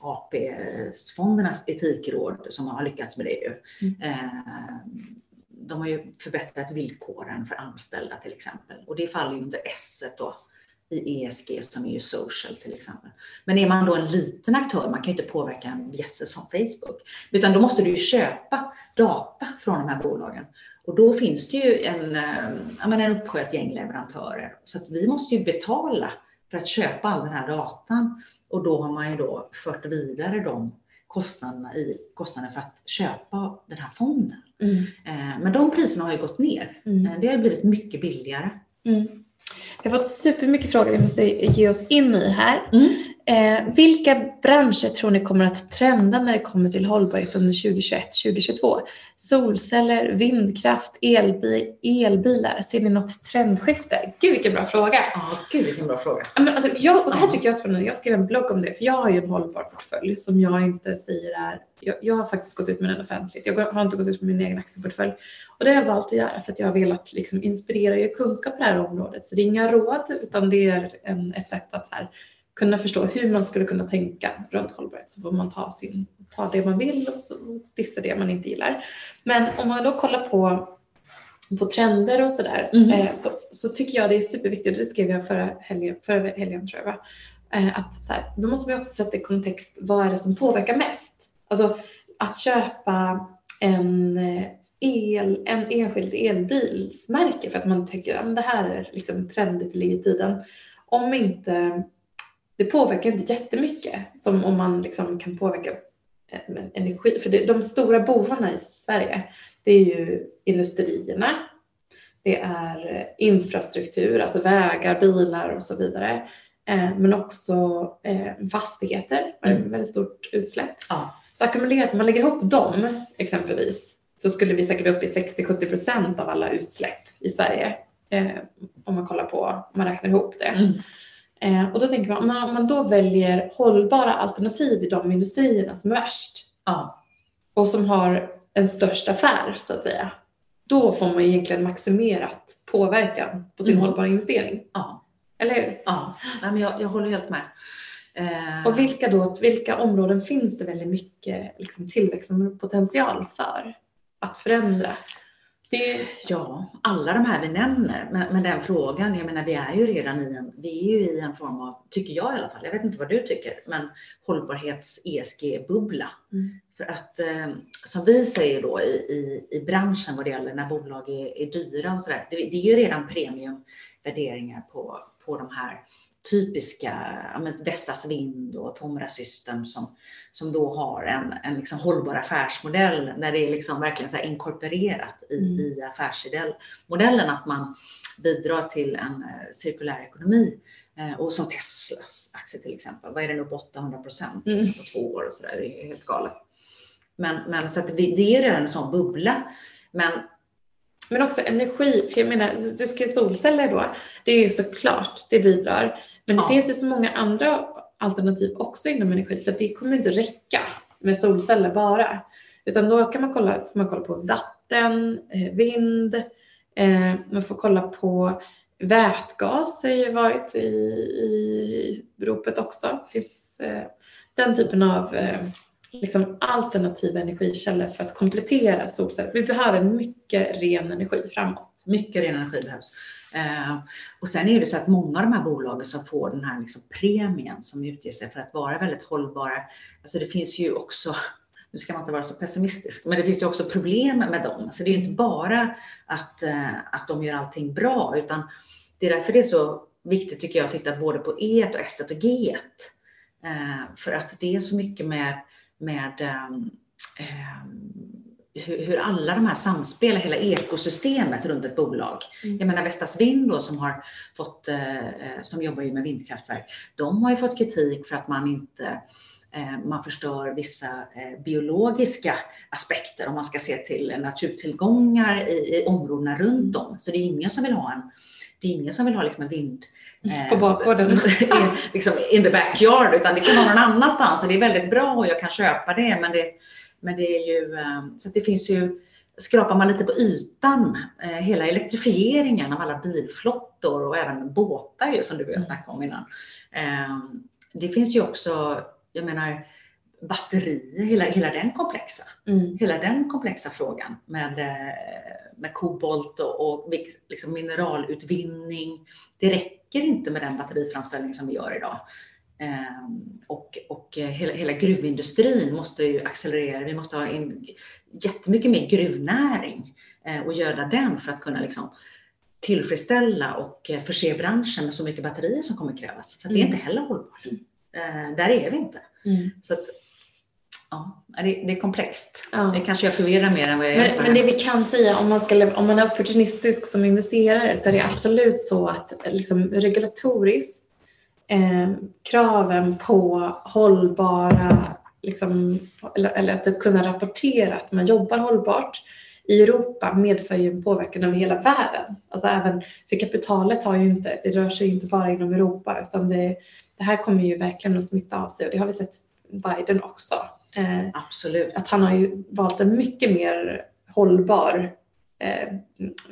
AP-fondernas etikråd som har lyckats med det ju. Mm. Eh, de har ju förbättrat villkoren för anställda till exempel. Och det faller ju under S då i ESG som är ju social till exempel. Men är man då en liten aktör, man kan ju inte påverka en bjässe som Facebook, utan då måste du ju köpa data från de här bolagen. Och då finns det ju en, eh, menar, en uppsjö ett gäng leverantörer. Så att vi måste ju betala för att köpa all den här datan. Och då har man ju då fört vidare de kostnaderna i kostnaden för att köpa den här fonden. Mm. Eh, Men de priserna har ju gått ner. Mm. Eh, Det har blivit mycket billigare. Mm. Vi har fått supermycket frågor vi måste ge oss in i här. Mm. Eh, vilka branscher tror ni kommer att trenda när det kommer till hållbarhet under 2021-2022? Solceller, vindkraft, elbil, elbilar. Ser ni något trendskifte? Gud vilken bra fråga. Ja, gud vilken bra fråga. Men alltså, jag, och det här tycker jag är spännande. Jag skrev en blogg om det för jag har ju en hållbar portfölj som jag inte säger är... Jag, jag har faktiskt gått ut med den offentligt. Jag har inte gått ut med min egen aktieportfölj. Och det har jag valt att göra för att jag har velat liksom, inspirera och ge kunskap på det här området. Så det är inga råd utan det är en, ett sätt att så här, kunna förstå hur man skulle kunna tänka runt hållbarhet så får man ta, sin, ta det man vill och dissa det man inte gillar. Men om man då kollar på, på trender och sådär mm. eh, så, så tycker jag det är superviktigt, det skrev jag förra helgen, förra helgen tror jag eh, att så här, då måste man också sätta i kontext vad är det som påverkar mest? Alltså att köpa en eh, el, en enskild elbilsmärke för att man tänker att det här är liksom trendigt, det ligger i tiden. Om inte det påverkar inte jättemycket som om man liksom kan påverka eh, energi. För det, de stora bovarna i Sverige, det är ju industrierna, det är infrastruktur, alltså vägar, bilar och så vidare. Eh, men också eh, fastigheter med mm. väldigt stort utsläpp. Ja. Så ackumulerat, om man lägger ihop dem exempelvis, så skulle vi säkert vara uppe i 60-70 procent av alla utsläpp i Sverige. om man kollar på, om man räknar ihop det. Mm. Eh, och då tänker man, om man då väljer hållbara alternativ i de industrierna som är värst ja. och som har en störst affär så att säga, då får man egentligen maximerat påverkan på sin mm. hållbara investering. Ja. Eller hur? Ja, Nej, men jag, jag håller helt med. Eh. Och vilka, då, vilka områden finns det väldigt mycket liksom, tillväxtpotential för att förändra? Det, ja, alla de här vi nämner, men, men, den frågan, jag menar vi är ju redan i en, vi är ju i en form av, tycker jag i alla fall, jag vet inte vad du tycker, men hållbarhets-ESG-bubbla. Mm. För att eh, som vi säger då i, i, i branschen vad det gäller när bolag är, är dyra och sådär, det, det är ju redan premiumvärderingar på, på de här typiska ja, Vestas Vind och Tomra System som, som då har en, en liksom hållbar affärsmodell när det är liksom verkligen så inkorporerat i, mm. i affärsmodellen att man bidrar till en uh, cirkulär ekonomi. Uh, och som Teslas aktie till exempel, vad är den upp 800 procent mm. på två år och sådär, det är helt galet. Men, men så att det, det är redan en sån bubbla. Men men också energi, för jag menar, du ska solceller då, det är ju såklart, det bidrar. Men det ja. finns ju så många andra alternativ också inom energi, för det kommer inte räcka med solceller bara. Utan då kan man kolla, får man kolla på vatten, eh, vind, eh, man får kolla på vätgas har ju varit i, i ropet också. finns eh, den typen av liksom alternativa energikällor för att komplettera solceller. Vi behöver mycket ren energi framåt. Mycket ren energi behövs. Eh, och sen är det så att många av de här bolagen som får den här liksom premien som utger sig för att vara väldigt hållbara. Alltså det finns ju också nu ska man inte vara så pessimistisk, men det finns ju också problem med dem. Så det är ju inte bara att, eh, att de gör allting bra, utan det är därför det är så viktigt tycker jag att titta både på E, och S och G, Eh, för att det är så mycket med med eh, hur, hur, alla de här samspelar, hela ekosystemet runt ett bolag. Mm. Jag menar Vestas Vind då, som har fått, eh, som jobbar ju med vindkraftverk, de har ju fått kritik för att man inte eh, man förstör vissa eh, biologiska aspekter om man ska se till naturtillgångar i, i områdena runt om. Så det är ingen som vill ha en det är ingen som vill ha liksom en vind på bakgården. liksom in the backyard, utan det kan vara någon annanstans och det är väldigt bra och jag kan köpa det. Men det, men det är ju, eh, så det finns ju, skrapar man lite på ytan, eh, hela elektrifieringen av alla bilflottor och även båtar ju, som du och jag snackade om innan. Eh, det finns ju också, jag menar, batterier, hela, hela den komplexa, mm. hela den komplexa frågan med, med kobolt och, och liksom mineralutvinning. Det räcker inte med den batteriframställning som vi gör idag. Um, och, och hela, hela, gruvindustrin måste ju accelerera. Vi måste ha in jättemycket mer gruvnäring uh, och göra den för att kunna liksom tillfredsställa och förse branschen med så mycket batterier som kommer krävas. Så mm. det är mm. inte heller hållbart. Uh, där är vi inte. Mm. Så att, Ja, det, det är komplext. Ja. Det kanske jag förvirrar mer än vad jag men, men det vi kan säga om man, ska, om man är opportunistisk som investerare så är det absolut så att liksom, regulatoriskt eh, kraven på hållbara, liksom, eller, eller att kunna rapportera att man jobbar hållbart i Europa medför ju en påverkan över hela världen. Alltså även, för kapitalet har ju inte, det rör sig inte bara inom Europa utan det, det här kommer ju verkligen att smitta av sig och det har vi sett Biden också. Eh, Absolut. Att han har ju valt en mycket mer hållbar eh,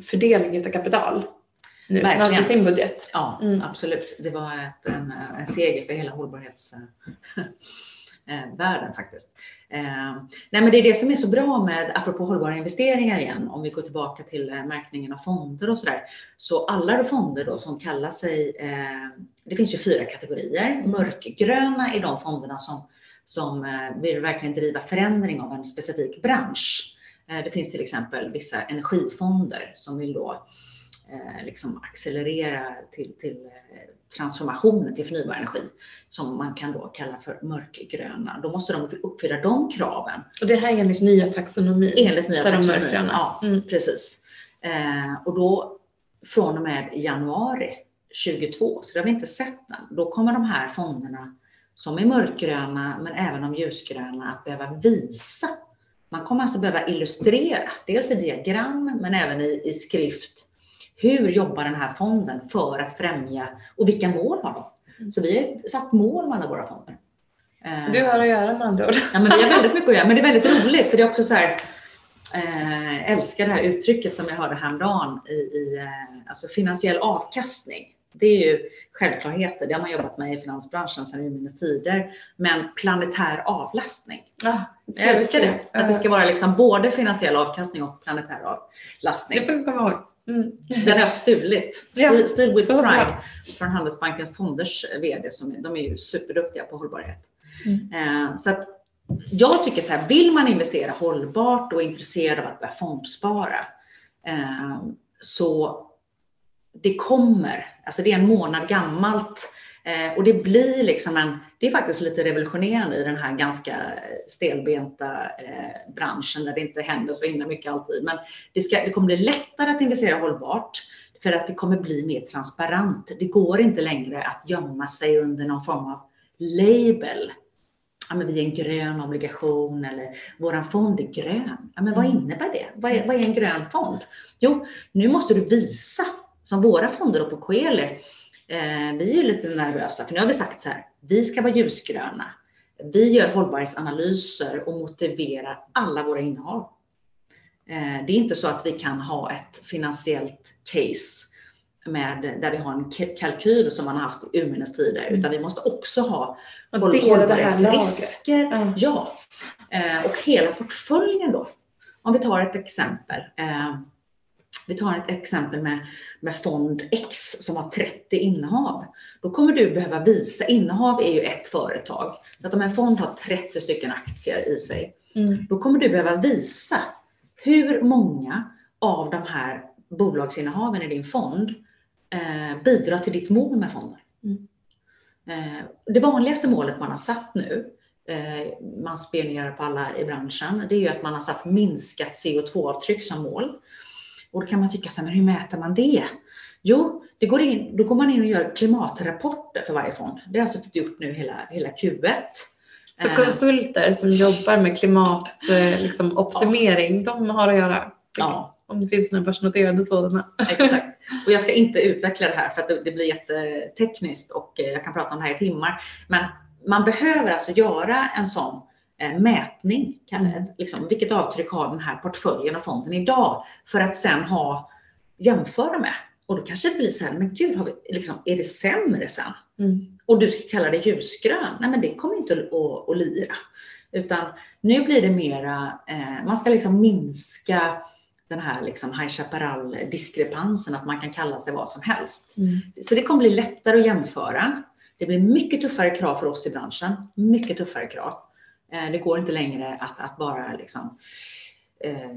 fördelning av kapital nu Verkligen. i sin budget. Ja, mm. absolut. Det var ett, en, en seger för hela hållbarhetsvärlden faktiskt. Eh, nej, men det är det som är så bra med, apropå hållbara investeringar igen, om vi går tillbaka till eh, märkningen av fonder och sådär. Så alla fonder då som kallar sig, eh, det finns ju fyra kategorier. Mörkgröna är de fonderna som, som eh, vill verkligen driva förändring av en specifik bransch. Eh, det finns till exempel vissa energifonder som vill då eh, liksom accelerera till, till transformationen till förnybar energi som man kan då kalla för mörkgröna. Då måste de uppfylla de kraven. Och det här är enligt nya taxonomin? Enligt nya taxonomin, ja mm. precis. Eh, och då från och med januari 22, så det har vi inte sett än, då kommer de här fonderna som är mörkgröna men även de ljusgröna att behöva visa. Man kommer alltså behöva illustrera, dels i diagram men även i, i skrift hur jobbar den här fonden för att främja och vilka mål har de? Mm. Så vi har satt mål med alla våra fonder. Du har att göra med andra ord. Ja, men vi har väldigt mycket att göra, men det är väldigt roligt för det är också så här, eh, älskar det här uttrycket som jag hörde häromdagen i, i eh, alltså finansiell avkastning. Det är ju självklarheter, det har man jobbat med i finansbranschen sedan urminnes tider. Men planetär avlastning. Ah, jag älskar det. Att det ska vara liksom både finansiell avkastning och planetär avlastning. Det får du komma ihåg. Mm. Den har jag stulit. Ja, Still with pride bra. från Handelsbankens fonders VD. Som, de är ju superduktiga på hållbarhet. Mm. Eh, så att jag tycker så här, vill man investera hållbart och är intresserad av att börja fondspara eh, så det kommer, alltså det är en månad gammalt eh, och det blir liksom en, det är faktiskt lite revolutionerande i den här ganska stelbenta eh, branschen där det inte händer så himla mycket alltid. Men det, ska, det kommer bli lättare att investera hållbart för att det kommer bli mer transparent. Det går inte längre att gömma sig under någon form av label. Ja, men vi är en grön obligation eller våran fond är grön. Ja, men vad mm. innebär det? Vad är, vad är en grön fond? Jo, nu måste du visa som våra fonder på Coeli, eh, vi är lite nervösa för nu har vi sagt så här, vi ska vara ljusgröna. Vi gör hållbarhetsanalyser och motiverar alla våra innehav. Eh, det är inte så att vi kan ha ett finansiellt case med, där vi har en kalkyl som man har haft i urminnes tider, mm. utan vi måste också ha hållbarhetsrisker. Mm. Ja. Eh, och hela portföljen då. Om vi tar ett exempel. Eh, vi tar ett exempel med, med fond X som har 30 innehav. Då kommer du behöva visa, innehav är ju ett företag, så att om en fond har 30 stycken aktier i sig, mm. då kommer du behöva visa hur många av de här bolagsinnehaven i din fond eh, bidrar till ditt mål med fonden. Mm. Eh, det vanligaste målet man har satt nu, eh, man spionerar på alla i branschen, det är ju att man har satt minskat CO2-avtryck som mål. Och då kan man tycka så här, men hur mäter man det? Jo, det går in, då går man in och gör klimatrapporter för varje fond. Det har jag suttit gjort nu hela, hela Q1. Så konsulter som jobbar med klimatoptimering, liksom, ja. de har att göra? Ja. Om det finns några börsnoterade sådana. Exakt. Och jag ska inte utveckla det här för att det blir jättetekniskt och eh, jag kan prata om det här i timmar. Men man behöver alltså göra en sån Eh, mätning. Mm. Liksom, vilket avtryck har den här portföljen och fonden idag? För att sen ha jämföra med. Och då kanske det blir så här, men gud, har vi, liksom, är det sämre sen? Mm. Och du ska kalla det ljusgrön? Nej, men det kommer inte att, att, att lira. Utan nu blir det mera, eh, man ska liksom minska den här liksom High Chaparral-diskrepansen, att man kan kalla sig vad som helst. Mm. Så det kommer bli lättare att jämföra. Det blir mycket tuffare krav för oss i branschen, mycket tuffare krav. Eh, det går inte längre att, att bara liksom, eh,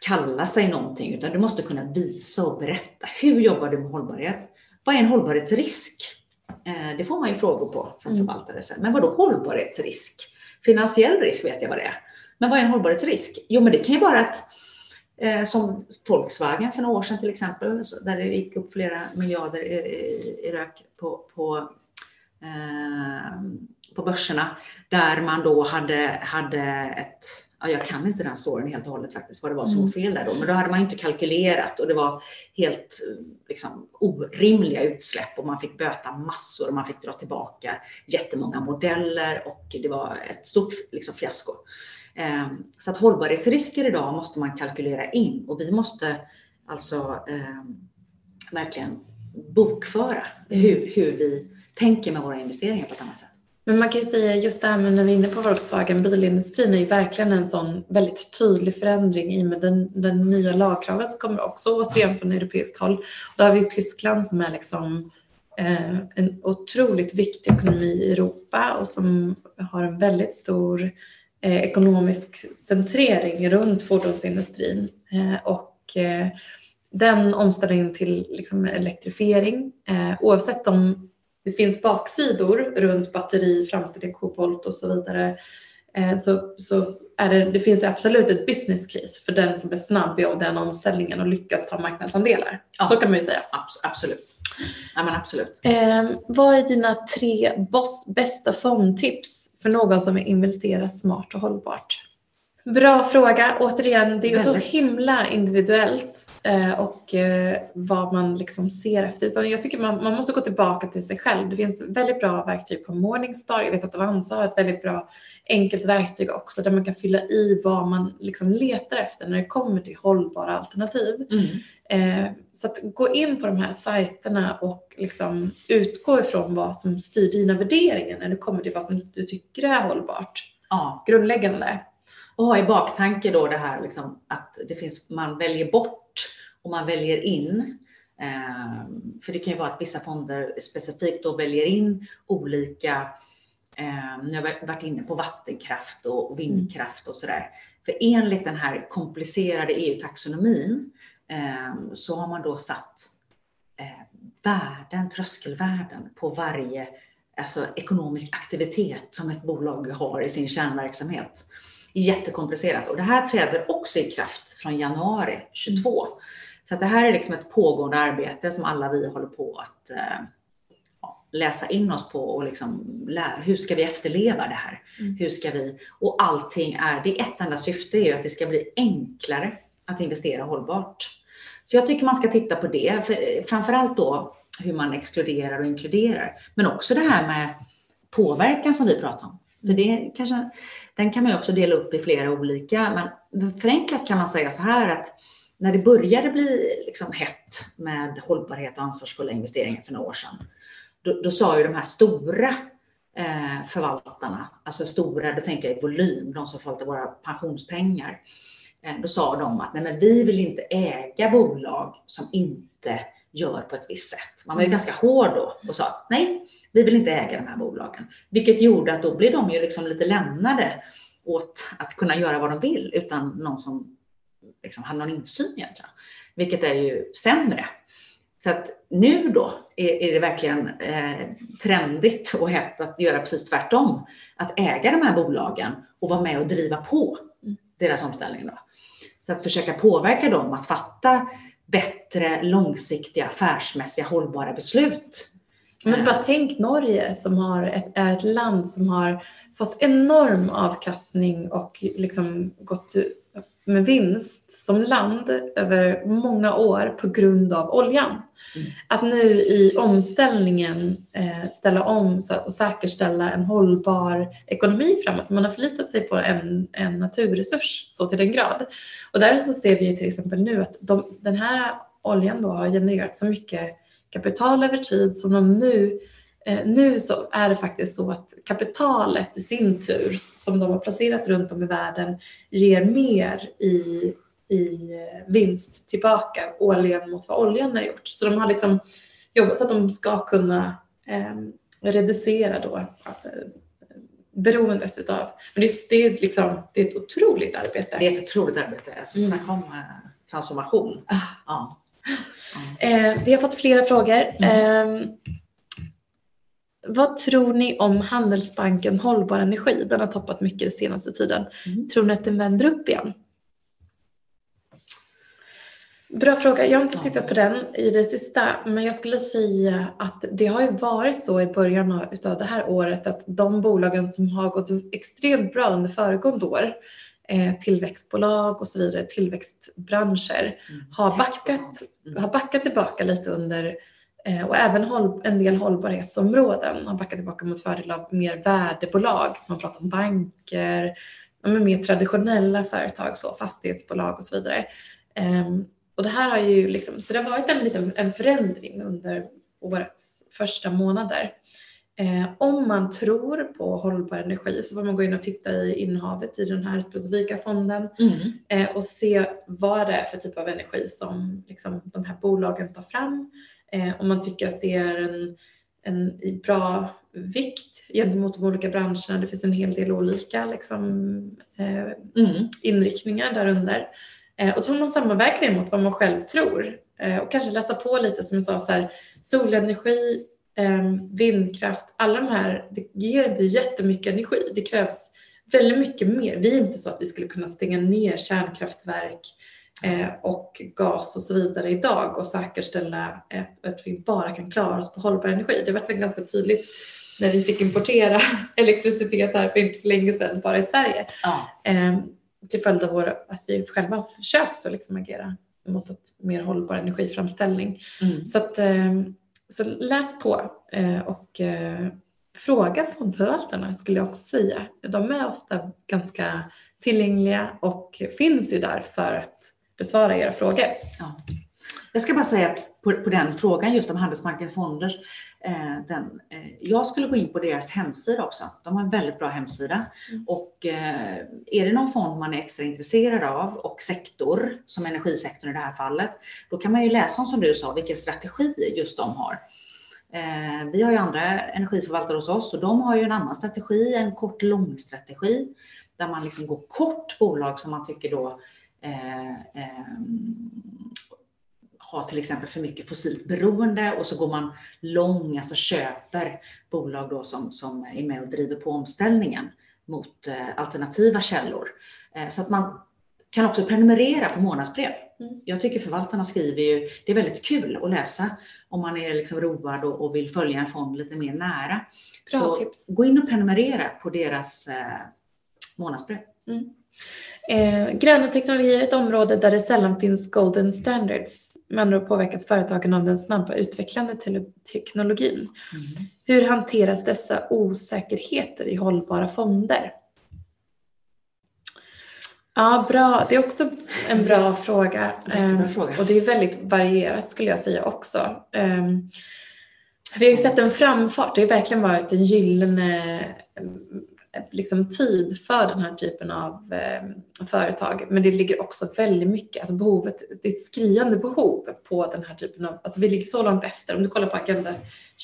kalla sig någonting, utan du måste kunna visa och berätta. Hur jobbar du med hållbarhet? Vad är en hållbarhetsrisk? Eh, det får man ju frågor på från mm. förvaltare sen. Men vad då hållbarhetsrisk? Finansiell risk vet jag vad det är. Men vad är en hållbarhetsrisk? Jo, men det kan ju vara att eh, som Volkswagen för några år sedan till exempel, där det gick upp flera miljarder i, i, i rök på, på eh, på börserna där man då hade, hade ett Ja, jag kan inte den storyn helt och hållet faktiskt, vad det var som var mm. fel där då. Men då hade man inte kalkylerat och det var helt liksom, orimliga utsläpp och man fick böta massor och man fick dra tillbaka jättemånga modeller och det var ett stort liksom, fiasko. Ehm, så att hållbarhetsrisker idag måste man kalkylera in och vi måste alltså eh, verkligen bokföra hur, hur vi tänker med våra investeringar på ett annat sätt. Men man kan ju säga just det här med när vi är inne på Volkswagen, bilindustrin är ju verkligen en sån väldigt tydlig förändring i och med den, den nya lagkraven som kommer också återigen från europeiskt håll. Då har vi Tyskland som är liksom eh, en otroligt viktig ekonomi i Europa och som har en väldigt stor eh, ekonomisk centrering runt fordonsindustrin. Eh, och eh, den omställningen till liksom, elektrifiering, eh, oavsett om det finns baksidor runt batteri, framställning, kobolt och så vidare, eh, så, så är det, det finns absolut ett business case för den som är snabb i den omställningen och lyckas ta marknadsandelar. Ja, så kan man ju säga. Absolut. Ja, men absolut. Eh, vad är dina tre boss, bästa fondtips för någon som vill investera smart och hållbart? Bra fråga. Återigen, det är ju så himla individuellt eh, och eh, vad man liksom ser efter. Utan jag tycker man, man måste gå tillbaka till sig själv. Det finns väldigt bra verktyg på Morningstar. Jag vet att Avanza har ett väldigt bra enkelt verktyg också där man kan fylla i vad man liksom letar efter när det kommer till hållbara alternativ. Mm. Eh, så att gå in på de här sajterna och liksom utgå ifrån vad som styr dina värderingar när det kommer till vad som du tycker är hållbart. Ja. Grundläggande. Och ha i baktanke då det här liksom att det finns, man väljer bort och man väljer in. Eh, för det kan ju vara att vissa fonder specifikt då väljer in olika Eh, nu har jag varit inne på vattenkraft och vindkraft och sådär. För enligt den här komplicerade EU-taxonomin eh, så har man då satt eh, värden, tröskelvärden på varje alltså, ekonomisk aktivitet som ett bolag har i sin kärnverksamhet. Jättekomplicerat och det här träder också i kraft från januari 22. Så att det här är liksom ett pågående arbete som alla vi håller på att eh, läsa in oss på och liksom lära, hur ska vi efterleva det här? Mm. Hur ska vi, och allting är, det är ett enda syfte är att det ska bli enklare att investera hållbart. Så jag tycker man ska titta på det, för, framförallt då hur man exkluderar och inkluderar, men också det här med påverkan som vi pratar om. För det kanske, den kan man ju också dela upp i flera olika, men förenklat kan man säga så här att när det började bli liksom hett med hållbarhet och ansvarsfulla investeringar för några år sedan, då, då sa ju de här stora eh, förvaltarna, alltså stora, då tänker jag i volym, de som förvaltar våra pensionspengar, eh, då sa de att nej men vi vill inte äga bolag som inte gör på ett visst sätt. Man var ju mm. ganska hård då och sa nej, vi vill inte äga de här bolagen. Vilket gjorde att då blev de ju liksom lite lämnade åt att kunna göra vad de vill utan någon som liksom hade någon insyn egentligen. Vilket är ju sämre så att nu då är, är det verkligen eh, trendigt och hett att göra precis tvärtom. Att äga de här bolagen och vara med och driva på deras omställning. Då. Så att försöka påverka dem att fatta bättre, långsiktiga, affärsmässiga, hållbara beslut. Men bara tänk Norge som har ett, är ett land som har fått enorm avkastning och liksom gått med vinst som land över många år på grund av oljan. Att nu i omställningen eh, ställa om och säkerställa en hållbar ekonomi framåt. Man har förlitat sig på en, en naturresurs så till den grad. Och där så ser vi till exempel nu att de, den här oljan då har genererat så mycket kapital över tid som de nu eh, nu så är det faktiskt så att kapitalet i sin tur som de har placerat runt om i världen ger mer i i eh, vinst tillbaka årligen mot vad oljan har gjort. Så de har liksom jobbat så att de ska kunna eh, reducera då eh, beroendet utav. Men det, det, är liksom, det är ett otroligt arbete. Det är ett otroligt arbete. Alltså, mm. Snacka om eh, transformation. Ah. Ja. Eh, vi har fått flera frågor. Mm. Eh, vad tror ni om Handelsbanken Hållbar Energi? Den har toppat mycket den senaste tiden. Mm. Tror ni att den vänder upp igen? Bra fråga. Jag har inte tittat på den i det sista, men jag skulle säga att det har ju varit så i början av det här året att de bolagen som har gått extremt bra under föregående år, eh, tillväxtbolag och så vidare, tillväxtbranscher, mm. har, backat, mm. har backat tillbaka lite under eh, och även en del hållbarhetsområden har backat tillbaka mot fördel av mer värdebolag. Man pratar om banker, mer traditionella företag, så fastighetsbolag och så vidare. Och det här har ju liksom, så det har varit en liten en förändring under årets första månader. Eh, om man tror på hållbar energi så får man gå in och titta i innehavet i den här specifika fonden mm. eh, och se vad det är för typ av energi som liksom, de här bolagen tar fram. Eh, om man tycker att det är en, en bra vikt gentemot de olika branscherna. Det finns en hel del olika liksom, eh, mm. inriktningar därunder. Eh, och så får man sammanväga det mot vad man själv tror eh, och kanske läsa på lite som jag sa, så här, solenergi, eh, vindkraft, alla de här, det ger det jättemycket energi. Det krävs väldigt mycket mer. Vi är inte så att vi skulle kunna stänga ner kärnkraftverk och gas och så vidare idag och säkerställa att vi bara kan klara oss på hållbar energi. Det har varit ganska tydligt när vi fick importera elektricitet här för inte så länge sedan bara i Sverige. Ja till följd av vår, att vi själva har försökt att liksom agera mot ett mer hållbar energiframställning. Mm. Så, att, eh, så läs på eh, och eh, fråga fondförvaltarna skulle jag också säga. De är ofta ganska tillgängliga och finns ju där för att besvara era frågor. Ja. Jag ska bara säga på, på den frågan just om handelsmarknadsfonder. Eh, den, eh, jag skulle gå in på deras hemsida också. De har en väldigt bra hemsida. Mm. Och eh, är det någon fond man är extra intresserad av och sektor, som energisektorn i det här fallet, då kan man ju läsa om, som du sa, vilken strategi just de har. Vi har ju andra energiförvaltare hos oss och de har ju en annan strategi, en kort lång strategi där man liksom går kort bolag som man tycker då eh, eh, har till exempel för mycket fossilt beroende och så går man lång, alltså köper bolag då som, som är med och driver på omställningen mot eh, alternativa källor. Eh, så att man kan också prenumerera på månadsbrev. Mm. Jag tycker förvaltarna skriver ju, det är väldigt kul att läsa om man är liksom road och, och vill följa en fond lite mer nära. Bra så tips. gå in och prenumerera på deras eh, månadsbrev. Mm. Eh, gröna teknologier är ett område där det sällan finns golden standards. Med andra påverkas företagen av den snabba utvecklande teknologin. Mm. Hur hanteras dessa osäkerheter i hållbara fonder? Ja, bra. Det är också en bra fråga. Eh, fråga. Och det är väldigt varierat skulle jag säga också. Eh, vi har ju sett en framfart. Det har verkligen varit en gyllene liksom tid för den här typen av eh, företag. Men det ligger också väldigt mycket, alltså behovet, det är ett skriande behov på den här typen av, alltså vi ligger så långt efter. Om du kollar på Agenda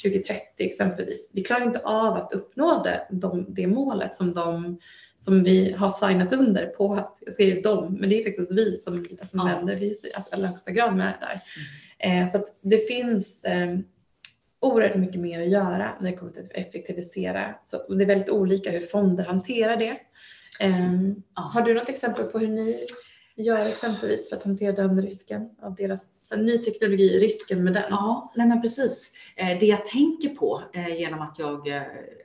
2030 exempelvis, vi klarar inte av att uppnå det, de, det målet som de som vi har signat under på, att, jag säger de, men det är faktiskt vi som, som ja. länder, vi är i allra högsta grad med där. Mm. Eh, så att det finns eh, oerhört mycket mer att göra när det kommer till att effektivisera. Så det är väldigt olika hur fonder hanterar det. Um, ja. Har du något exempel på hur ni gör exempelvis för att hantera den risken av deras så ny teknologi, risken med den? Ja, nej men precis. Eh, det jag tänker på eh, genom att jag eh,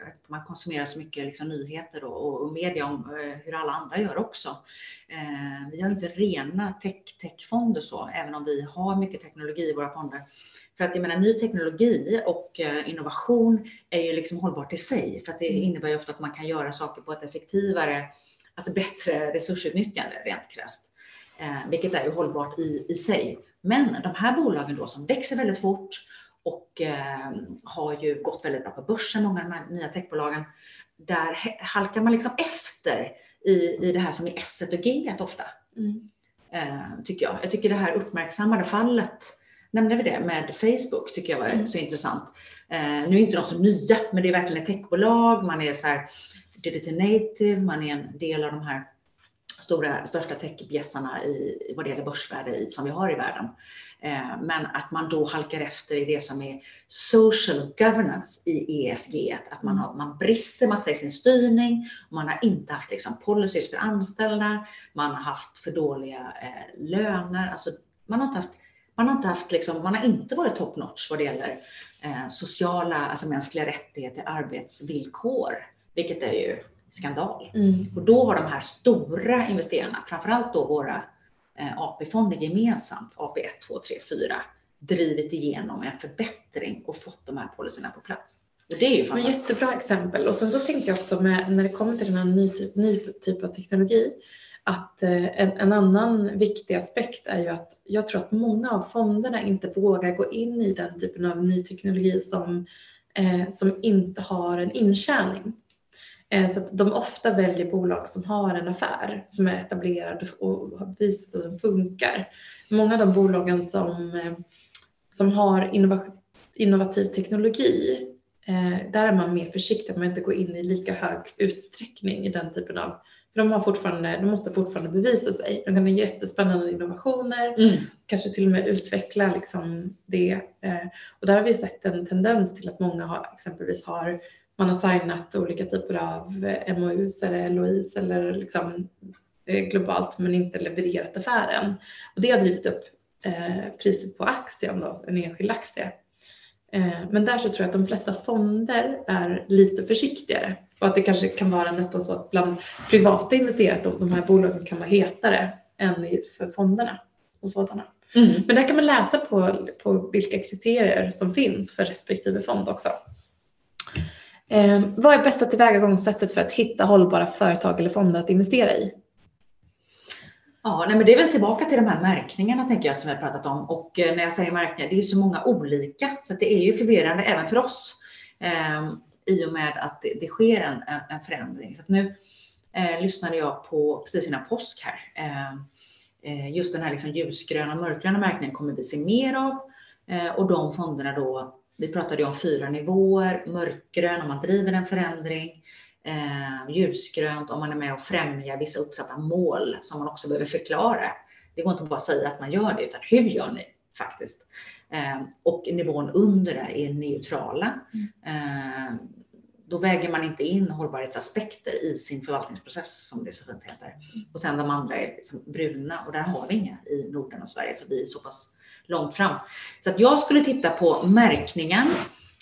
att man konsumerar så mycket liksom, nyheter och, och media om hur alla andra gör också. Vi har inte rena tech-fonder så, även om vi har mycket teknologi i våra fonder. För att jag menar, ny teknologi och eh, innovation är ju liksom hållbart i sig, för att det mm. innebär ju ofta att man kan göra saker på ett effektivare, alltså bättre resursutnyttjande rent krasst. Eh, vilket är ju hållbart i, i sig. Men de här bolagen då som växer väldigt fort och eh, har ju gått väldigt bra på börsen, många av de här nya techbolagen, där halkar man liksom efter i, i det här som är S och G ofta. Mm. Eh, tycker jag. Jag tycker det här uppmärksammade fallet nämnde vi det med Facebook, tycker jag var mm. så intressant. Eh, nu är inte de så nya, men det är verkligen ett techbolag, man är så här digital native, man är en del av de här stora, största techbjässarna i vad det gäller börsvärde i, som vi har i världen. Eh, men att man då halkar efter i det som är social governance i ESG, att man, har, man brister massa i sin styrning, man har inte haft liksom, policies för anställda, man har haft för dåliga eh, löner, alltså man har inte haft, man har inte, haft liksom, man har inte varit top notch vad det gäller eh, sociala, alltså mänskliga rättigheter, arbetsvillkor, vilket är ju skandal. Mm. Och då har de här stora investerarna, framförallt då våra eh, AP-fonder gemensamt, AP 1, 2, 3, 4, drivit igenom en förbättring och fått de här policyerna på plats. Och det är ju fantastiskt. Jättebra exempel. Och sen så tänkte jag också med, när det kommer till den här ny typ, ny typ av teknologi, att eh, en, en, annan viktig aspekt är ju att jag tror att många av fonderna inte vågar gå in i den typen av ny teknologi som, eh, som inte har en intjäning. Eh, så att de ofta väljer bolag som har en affär som är etablerad och har visat att den funkar. Många av de bolagen som, eh, som har innovativ teknologi, eh, där är man mer försiktig, att man inte går in i lika hög utsträckning i den typen av för de, har fortfarande, de måste fortfarande bevisa sig. De kan ha jättespännande innovationer, mm. kanske till och med utveckla liksom det. Och där har vi sett en tendens till att många har, exempelvis har man har signat olika typer av eh, MOUs eller LOIs eller liksom eh, globalt men inte levererat affären. Och det har drivit upp eh, priset på aktien, då, en enskild aktie. men där så tror jag att de flesta fonder är lite försiktigare och att det kanske kan vara nästan så att bland privata investerare att de här bolagen kan vara hetare än för fonderna och sådana. Mm. Men där kan man läsa på, på vilka kriterier som finns för respektive fond också. Eh, vad är bästa tillvägagångssättet för att hitta hållbara företag eller fonder att investera i? Ja, nej men det är väl tillbaka till de här märkningarna tänker jag som vi har pratat om. Och eh, när jag säger märkningar, det är ju så många olika så det är ju förvirrande även för oss eh, i och med att det, det sker en, en, förändring. Så nu eh, lyssnade jag på precis innan påsk här. Eh, eh, just den här liksom ljusgröna och mörkgröna märkningen kommer vi se mer av och de fonderna då vi pratade ju om fyra nivåer, mörkgrön om man driver en förändring, eh, ljusgrönt om man är med och främjar vissa uppsatta mål som man också behöver förklara. Det går inte bara att säga att man gör det, utan hur gör ni faktiskt? Eh, och nivån under det är neutrala. Eh, då väger man inte in hållbarhetsaspekter i sin förvaltningsprocess som det så fint heter. Och sen de andra är liksom bruna och där har vi inga i Norden och Sverige för vi är så pass långt fram. Så att jag skulle titta på märkningen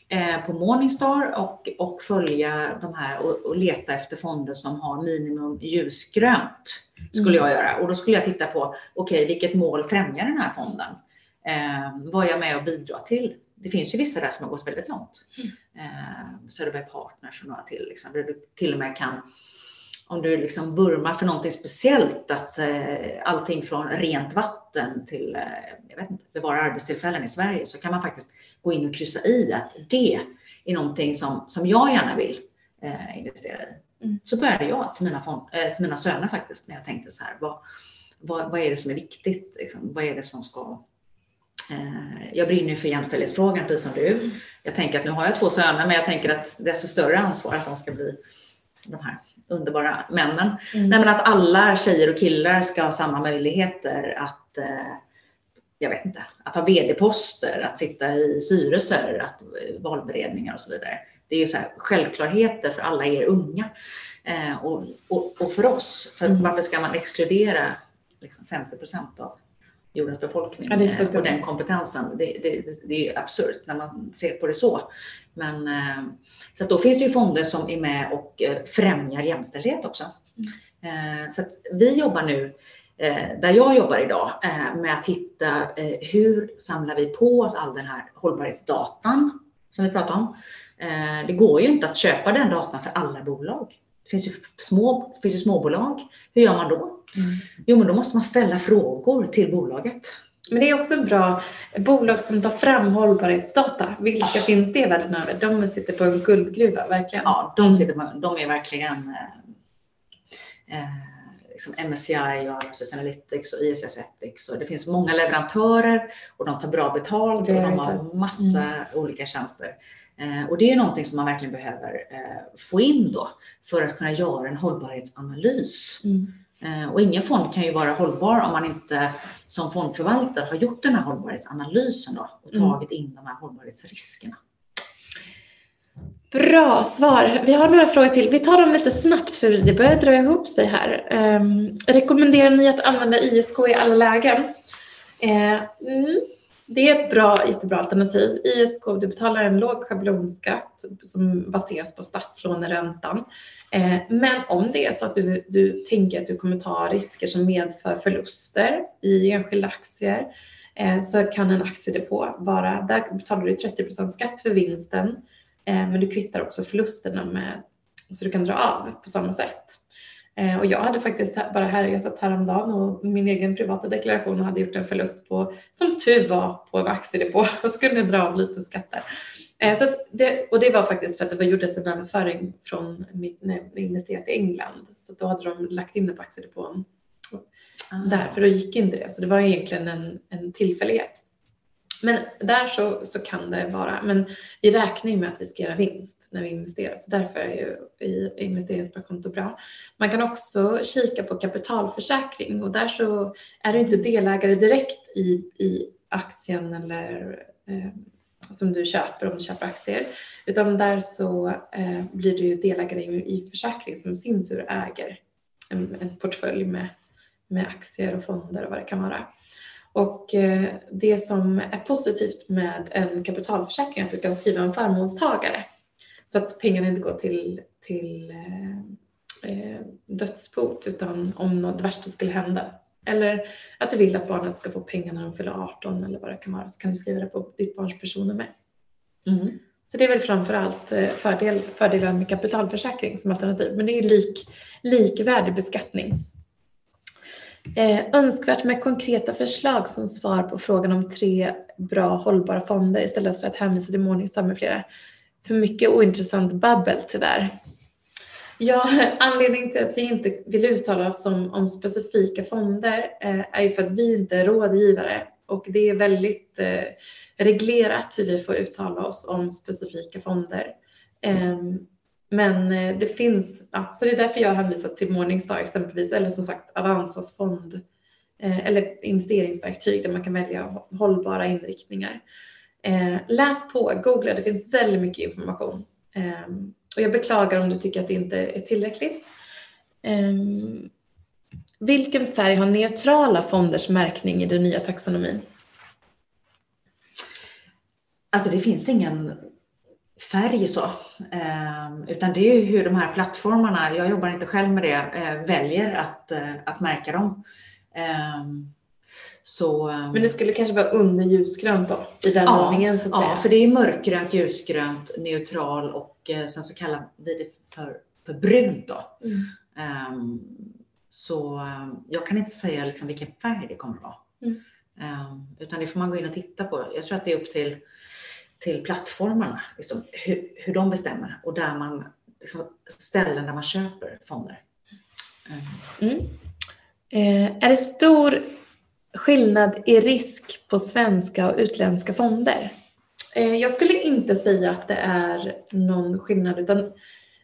eh, på Morningstar och, och följa de här och, och, leta efter fonder som har minimum ljusgrönt. Skulle mm. jag göra och då skulle jag titta på, okej, okay, vilket mål främjar den här fonden? Eh, vad är jag med och bidrar till? Det finns ju vissa där som har gått väldigt långt. Mm. Eh, Söderberg Partners och några till, liksom, där du till och med kan om du liksom burmar för någonting speciellt, att eh, allting från rent vatten till eh, jag vet inte, bevara arbetstillfällen i Sverige, så kan man faktiskt gå in och kryssa i att det är någonting som, som jag gärna vill eh, investera i. Mm. Så började jag till mina, fond, eh, till mina söner faktiskt, när jag tänkte så här, vad, vad, vad är det som är viktigt? Liksom? Vad är det som ska jag brinner ju för jämställdhetsfrågan precis som du. Mm. Jag tänker att nu har jag två söner, men jag tänker att desto större ansvar att de ska bli de här underbara männen. Mm. Nej, men att alla tjejer och killar ska ha samma möjligheter att eh, jag vet inte, att ha vd-poster, att sitta i styrelser, att, eh, valberedningar och så vidare. Det är ju så här, självklarheter för alla er unga eh, och, och, och, för oss. För mm. Varför ska man exkludera liksom 50 procent av jordens befolkning ja, eh, och den kompetensen? Det, det, det är absurt när man ser på det så. Men, eh, så då finns det ju fonder som är med och eh, främjar jämställdhet också. Mm. Så vi jobbar nu, där jag jobbar idag, med att hitta hur samlar vi på oss all den här hållbarhetsdatan som vi pratar om. Det går ju inte att köpa den datan för alla bolag. Det finns ju, små, det finns ju småbolag. Hur gör man då? Mm. Jo, men då måste man ställa frågor till bolaget. Men det är också bra bolag som tar fram hållbarhetsdata. Vilka ja. finns det världen över? De sitter på en guldgruva, verkligen. Ja, de, sitter på, de är verkligen eh, eh, liksom MSCI och Sustainalytics och ISS Ethics. Och det finns många leverantörer och de tar bra betalt och de har massa mm. olika tjänster. Eh, och det är någonting som man verkligen behöver eh, få in då för att kunna göra en hållbarhetsanalys. Mm. Eh, och ingen fond kan ju vara hållbar om man inte som fondförvaltare har gjort den här hållbarhetsanalysen då och mm. tagit in de här hållbarhetsriskerna. Bra svar. Vi har några frågor till. Vi tar dem lite snabbt för det börjar dra ihop sig här. Um, rekommenderar ni att använda ISK i alla lägen? Eh, mm, det är ett bra, jättebra alternativ. ISK, du betalar en låg schablonskatt som baseras på statslåneräntan. Eh, men om det är så att du, du tänker att du kommer ta risker som medför förluster i enskilda aktier eh, så kan en aktiedepå vara, där betalar du 30% skatt för vinsten eh, men du kvittar också förlusterna med, så du kan dra av på samma sätt. Och jag hade faktiskt bara här, jag satt häromdagen och min egen privata deklaration hade gjort en förlust på, som tur var, på en aktiedepå. Och så kunde jag dra av lite skatter. Eh, så det, och det var faktiskt för att det var gjordes en överföring från mitt, när jag investerat i England. Så då hade de lagt in det på aktiedepån ah. där, för då gick inte det. Så det var egentligen en, en tillfällighet. Men där så, så kan det vara, men vi räknar med att vi ska göra vinst när vi investerar, så därför är ju investeringssparkonto bra. Man kan också kika på kapitalförsäkring och där så är du inte delägare direkt i, i aktien eller eh, som du köper om du köper aktier. Utan där så eh, blir du delägare i, försäkring som i sin tur äger en, en, portfölj med, med aktier och fonder och vad det kan vara. Och eh, det som är positivt med en kapitalförsäkring är att du kan skriva en förmånstagare så att pengarna inte går till, till eh, eh dödsbot utan om något värsta skulle hända eller att du vill att barnet ska få pengar när de fyller 18 eller vad det kan vara så kan du skriva det på ditt barns personnummer. Mm. Så det är väl framför allt eh, fördel, fördelar med kapitalförsäkring som alternativ. Men det är lik, likvärdig beskattning. Eh, önskvärt med konkreta förslag som svar på frågan om tre bra hållbara fonder istället för att hänvisa till Morningstar med flera. För mycket ointressant babbel tyvärr. Ja, anledningen till att vi inte vill uttala oss om, om specifika fonder eh, är ju för att vi inte är rådgivare och det är väldigt eh, reglerat hur vi får uttala oss om specifika fonder. Eh, men eh, det finns, ja, så det är därför jag hänvisar till Morningstar exempelvis eller som sagt Avanzas fond eh, eller investeringsverktyg där man kan välja hållbara inriktningar. Eh, läs på, googla, det finns väldigt mycket information. Ehm, och jag beklagar om du tycker att det inte är tillräckligt. Um, vilken färg har neutrala fonders märkning i den nya taxonomin? Alltså det finns ingen färg så, Eh, utan det är ju hur de här plattformarna, jag jobbar inte själv med det, eh, väljer att, eh, att märka dem. Ehm, Um, så, Men det skulle kanske vara under ljusgrönt då, i den ja, ordningen så att ja, säga? Ja, för det är mörkgrönt, ljusgrönt, neutral och eh, sen så kallar vi det för, för brunt då. Mm. Um, så um, jag kan inte säga liksom vilken färg det kommer att vara. Mm. Um, utan det får man gå in och titta på. Jag tror att det är upp till, till plattformarna, liksom, hur, hur de bestämmer och där man, liksom, ställen där man köper fonder. Mm. Eh, är det stor skillnad i risk på svenska och utländska fonder? Eh, jag skulle inte säga att det är någon skillnad utan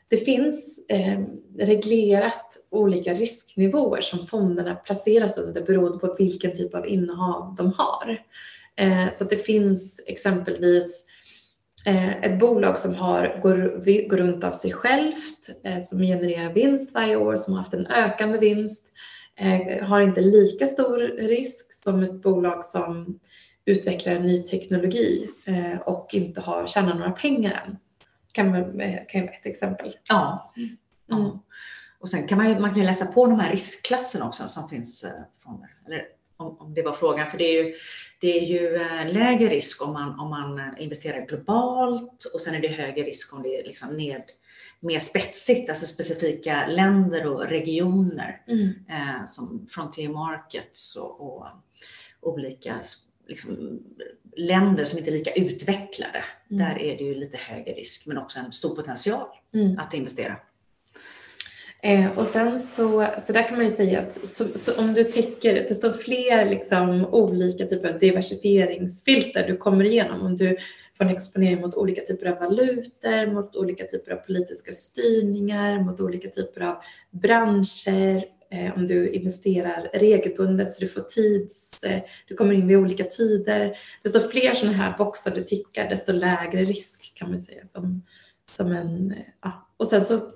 det finns eh, reglerat olika risknivåer som fonderna placeras under beroende på vilken typ av innehav de har. Eh, så det finns exempelvis ett bolag som har, går, går runt av sig självt, som genererar vinst varje år, som har haft en ökande vinst, har inte lika stor risk som ett bolag som utvecklar en ny teknologi eh, och inte har tjänat några pengar än. Kan, man, eh, kan vara ett exempel. Ja. Mm. Och sen kan man ju, man kan läsa på de här riskklasserna också som finns eh, fonder. Eller om, om, det var frågan, för det är ju, det är ju lägre risk om man, om man investerar globalt och sen är det högre risk om det är liksom ned, mer spetsigt, alltså specifika länder och regioner mm. eh, som frontier markets och, och olika liksom, länder som inte är lika utvecklade, mm. där är det ju lite högre risk men också en stor potential mm. att investera. Eh, och sen så, så där kan man ju säga att så, så om du tycker, det står fler liksom olika typer av diversifieringsfilter du kommer igenom, om du får exponering mot olika typer av valutor, mot olika typer av politiska styrningar, mot olika typer av branscher, eh, om du investerar regelbundet så du får tids, eh, du kommer in vid olika tider. Desto fler sådana här boxar du tickar, desto lägre risk kan man säga som, som en, eh, ja. och sen så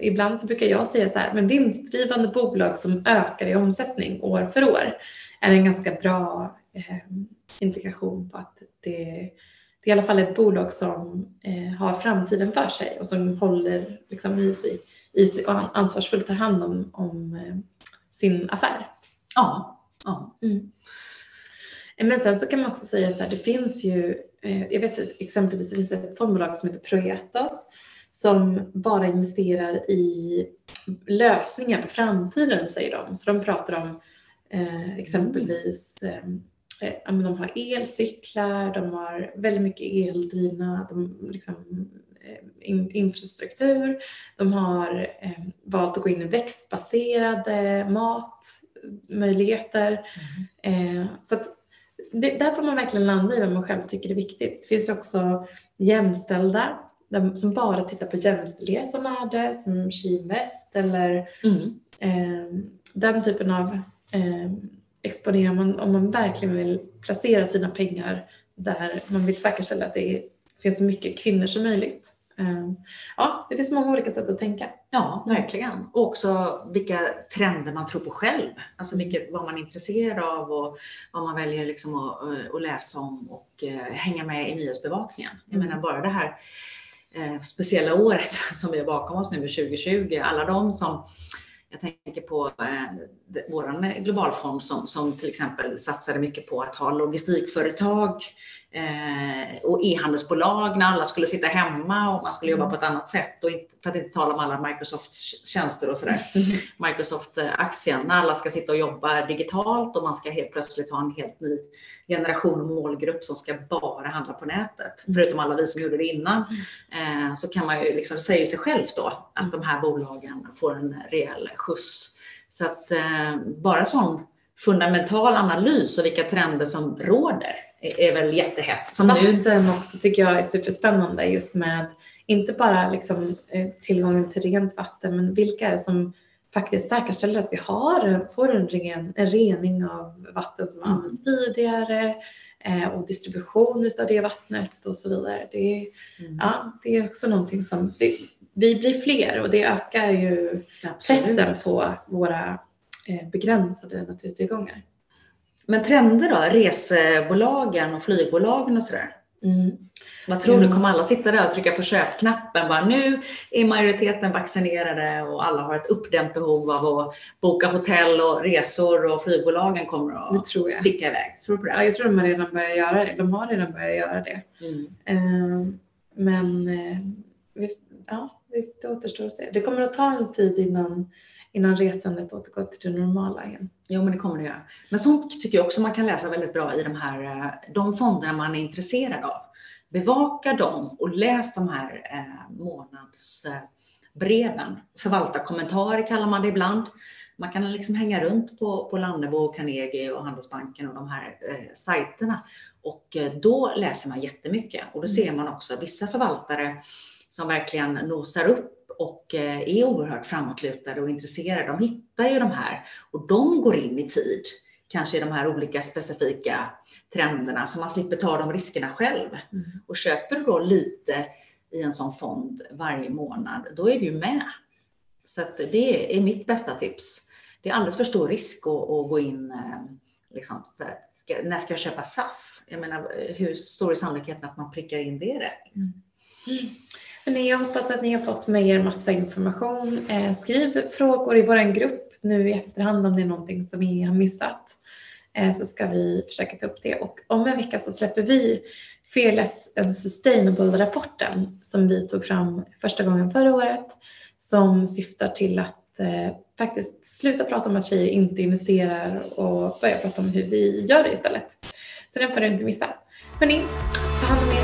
ibland så brukar jag säga så här, men vinstdrivande bolag som ökar i omsättning år för år är en ganska bra eh, indikation på att det, det är i alla fall ett bolag som eh, har framtiden för sig och som håller liksom, i, sig, i sig och ansvarsfullt tar hand om, om eh, sin affär. Ja. ja. Mm. Men sen så kan man också säga så här, det finns ju, eh, jag vet exempelvis det finns ett fondbolag som heter Proetos som bara investerar i lösningar på framtiden säger de. Så de pratar om eh, exempelvis eh, de har elcyklar, de har väldigt mycket eldrivna de, liksom, eh, in, infrastruktur. De har eh, valt att gå in i växtbaserade matmöjligheter. Mm. Eh, så att det, där får man verkligen landa i vad man själv tycker är viktigt. Det finns också jämställda som bara tittar på jämställdhet som är det, som Kinvest eller mm. eh, den typen av exponerar man om man verkligen vill placera sina pengar där man vill säkerställa att det finns så mycket kvinnor som möjligt. Ehm, ja, det finns många olika sätt att tänka. Ja, verkligen. Och också vilka trender man tror på själv. Alltså vilket, vad man är intresserad av och vad man väljer liksom att, eh, att läsa om och eh, hänga med i nyhetsbevakningen. Jag menar bara det här eh, speciella året som vi har bakom oss nu 2020. Alla de som jag tänker på eh, vår globalfond som, som till exempel satsade mycket på att ha logistikföretag och e-handelsbolag när alla skulle sitta hemma och man skulle jobba på ett annat sätt och inte, för att inte tala om alla Microsofts tjänster och sådär. Microsoft-aktien när alla ska sitta och jobba digitalt och man ska helt plötsligt ha en helt ny generation och målgrupp som ska bara handla på nätet. Mm. Förutom alla vi som gjorde det innan. Mm. Eh, så kan man ju liksom, säga sig själv då att de här bolagen får en rejäl skjuts. Så att eh, bara sån fundamental analys och vilka trender som råder är väl jättehett. Som Vatten nu. också tycker jag är superspännande just med inte bara liksom, eh, tillgången till rent vatten men vilka är det som faktiskt säkerställer att vi har, får en, ren, en rening av vatten som mm. används tidigare eh, och distribution av det vattnet och så vidare. Det, mm. ja, det är också någonting som, det, vi blir fler och det ökar ju Absolut. pressen på våra eh, begränsade naturtillgångar. Men trender då? Resebolagen och flygbolagen och sådär? Mm. Vad tror du, kommer alla sitta där och trycka på köpknappen? Bara, nu är majoriteten vaccinerade och alla har ett uppdämt behov av att boka hotell och resor och flygbolagen kommer att sticka iväg. Tror du på det? Ja, jag tror de har redan börjat göra det. De har redan börjat göra det. Mm. Uh, men vi, ja, det återstår att se. Det kommer att ta en tid innan innan resandet återgår till det normala igen. Jo, men det kommer det göra. Men sånt tycker jag också man kan läsa väldigt bra i de här, eh, de fonderna man är intresserad av. Bevaka dem och läs de här eh, månadsbreven. Förvaltarkommentarer kallar man det ibland. Man kan liksom hänga runt på, på Lannebo, Carnegie och Handelsbanken och de här eh, sajterna. Och eh, då läser man jättemycket. Och då ser man också vissa förvaltare som verkligen nosar upp och eh, är oerhört framåtlutade och intresserade, de hittar ju de här och de går in i tid, kanske i de här olika specifika trenderna, så man slipper ta de riskerna själv. Mm. Och köper du då lite i en sån fond varje månad, då är du ju med. Så det är mitt bästa tips. Det är alldeles för stor risk att, att gå in eh, Liksom, här, ska, när ska jag köpa SAS? Jag menar, hur stor är sannolikheten att man prickar in det rätt? Mm. Mm. Hörrni, jag hoppas att ni har fått med er massa information. Eh, skriv frågor i vår grupp nu i efterhand om det är någonting som ni har missat. Eh, så ska vi försöka ta upp det. Och om en vecka så släpper vi Fearless and Sustainable-rapporten som vi tog fram första gången förra året som syftar till att eh, faktiskt sluta prata om att tjejer inte investerar och börja prata om hur vi gör det istället. Så den får du inte missa. Hörni, ta hand om er.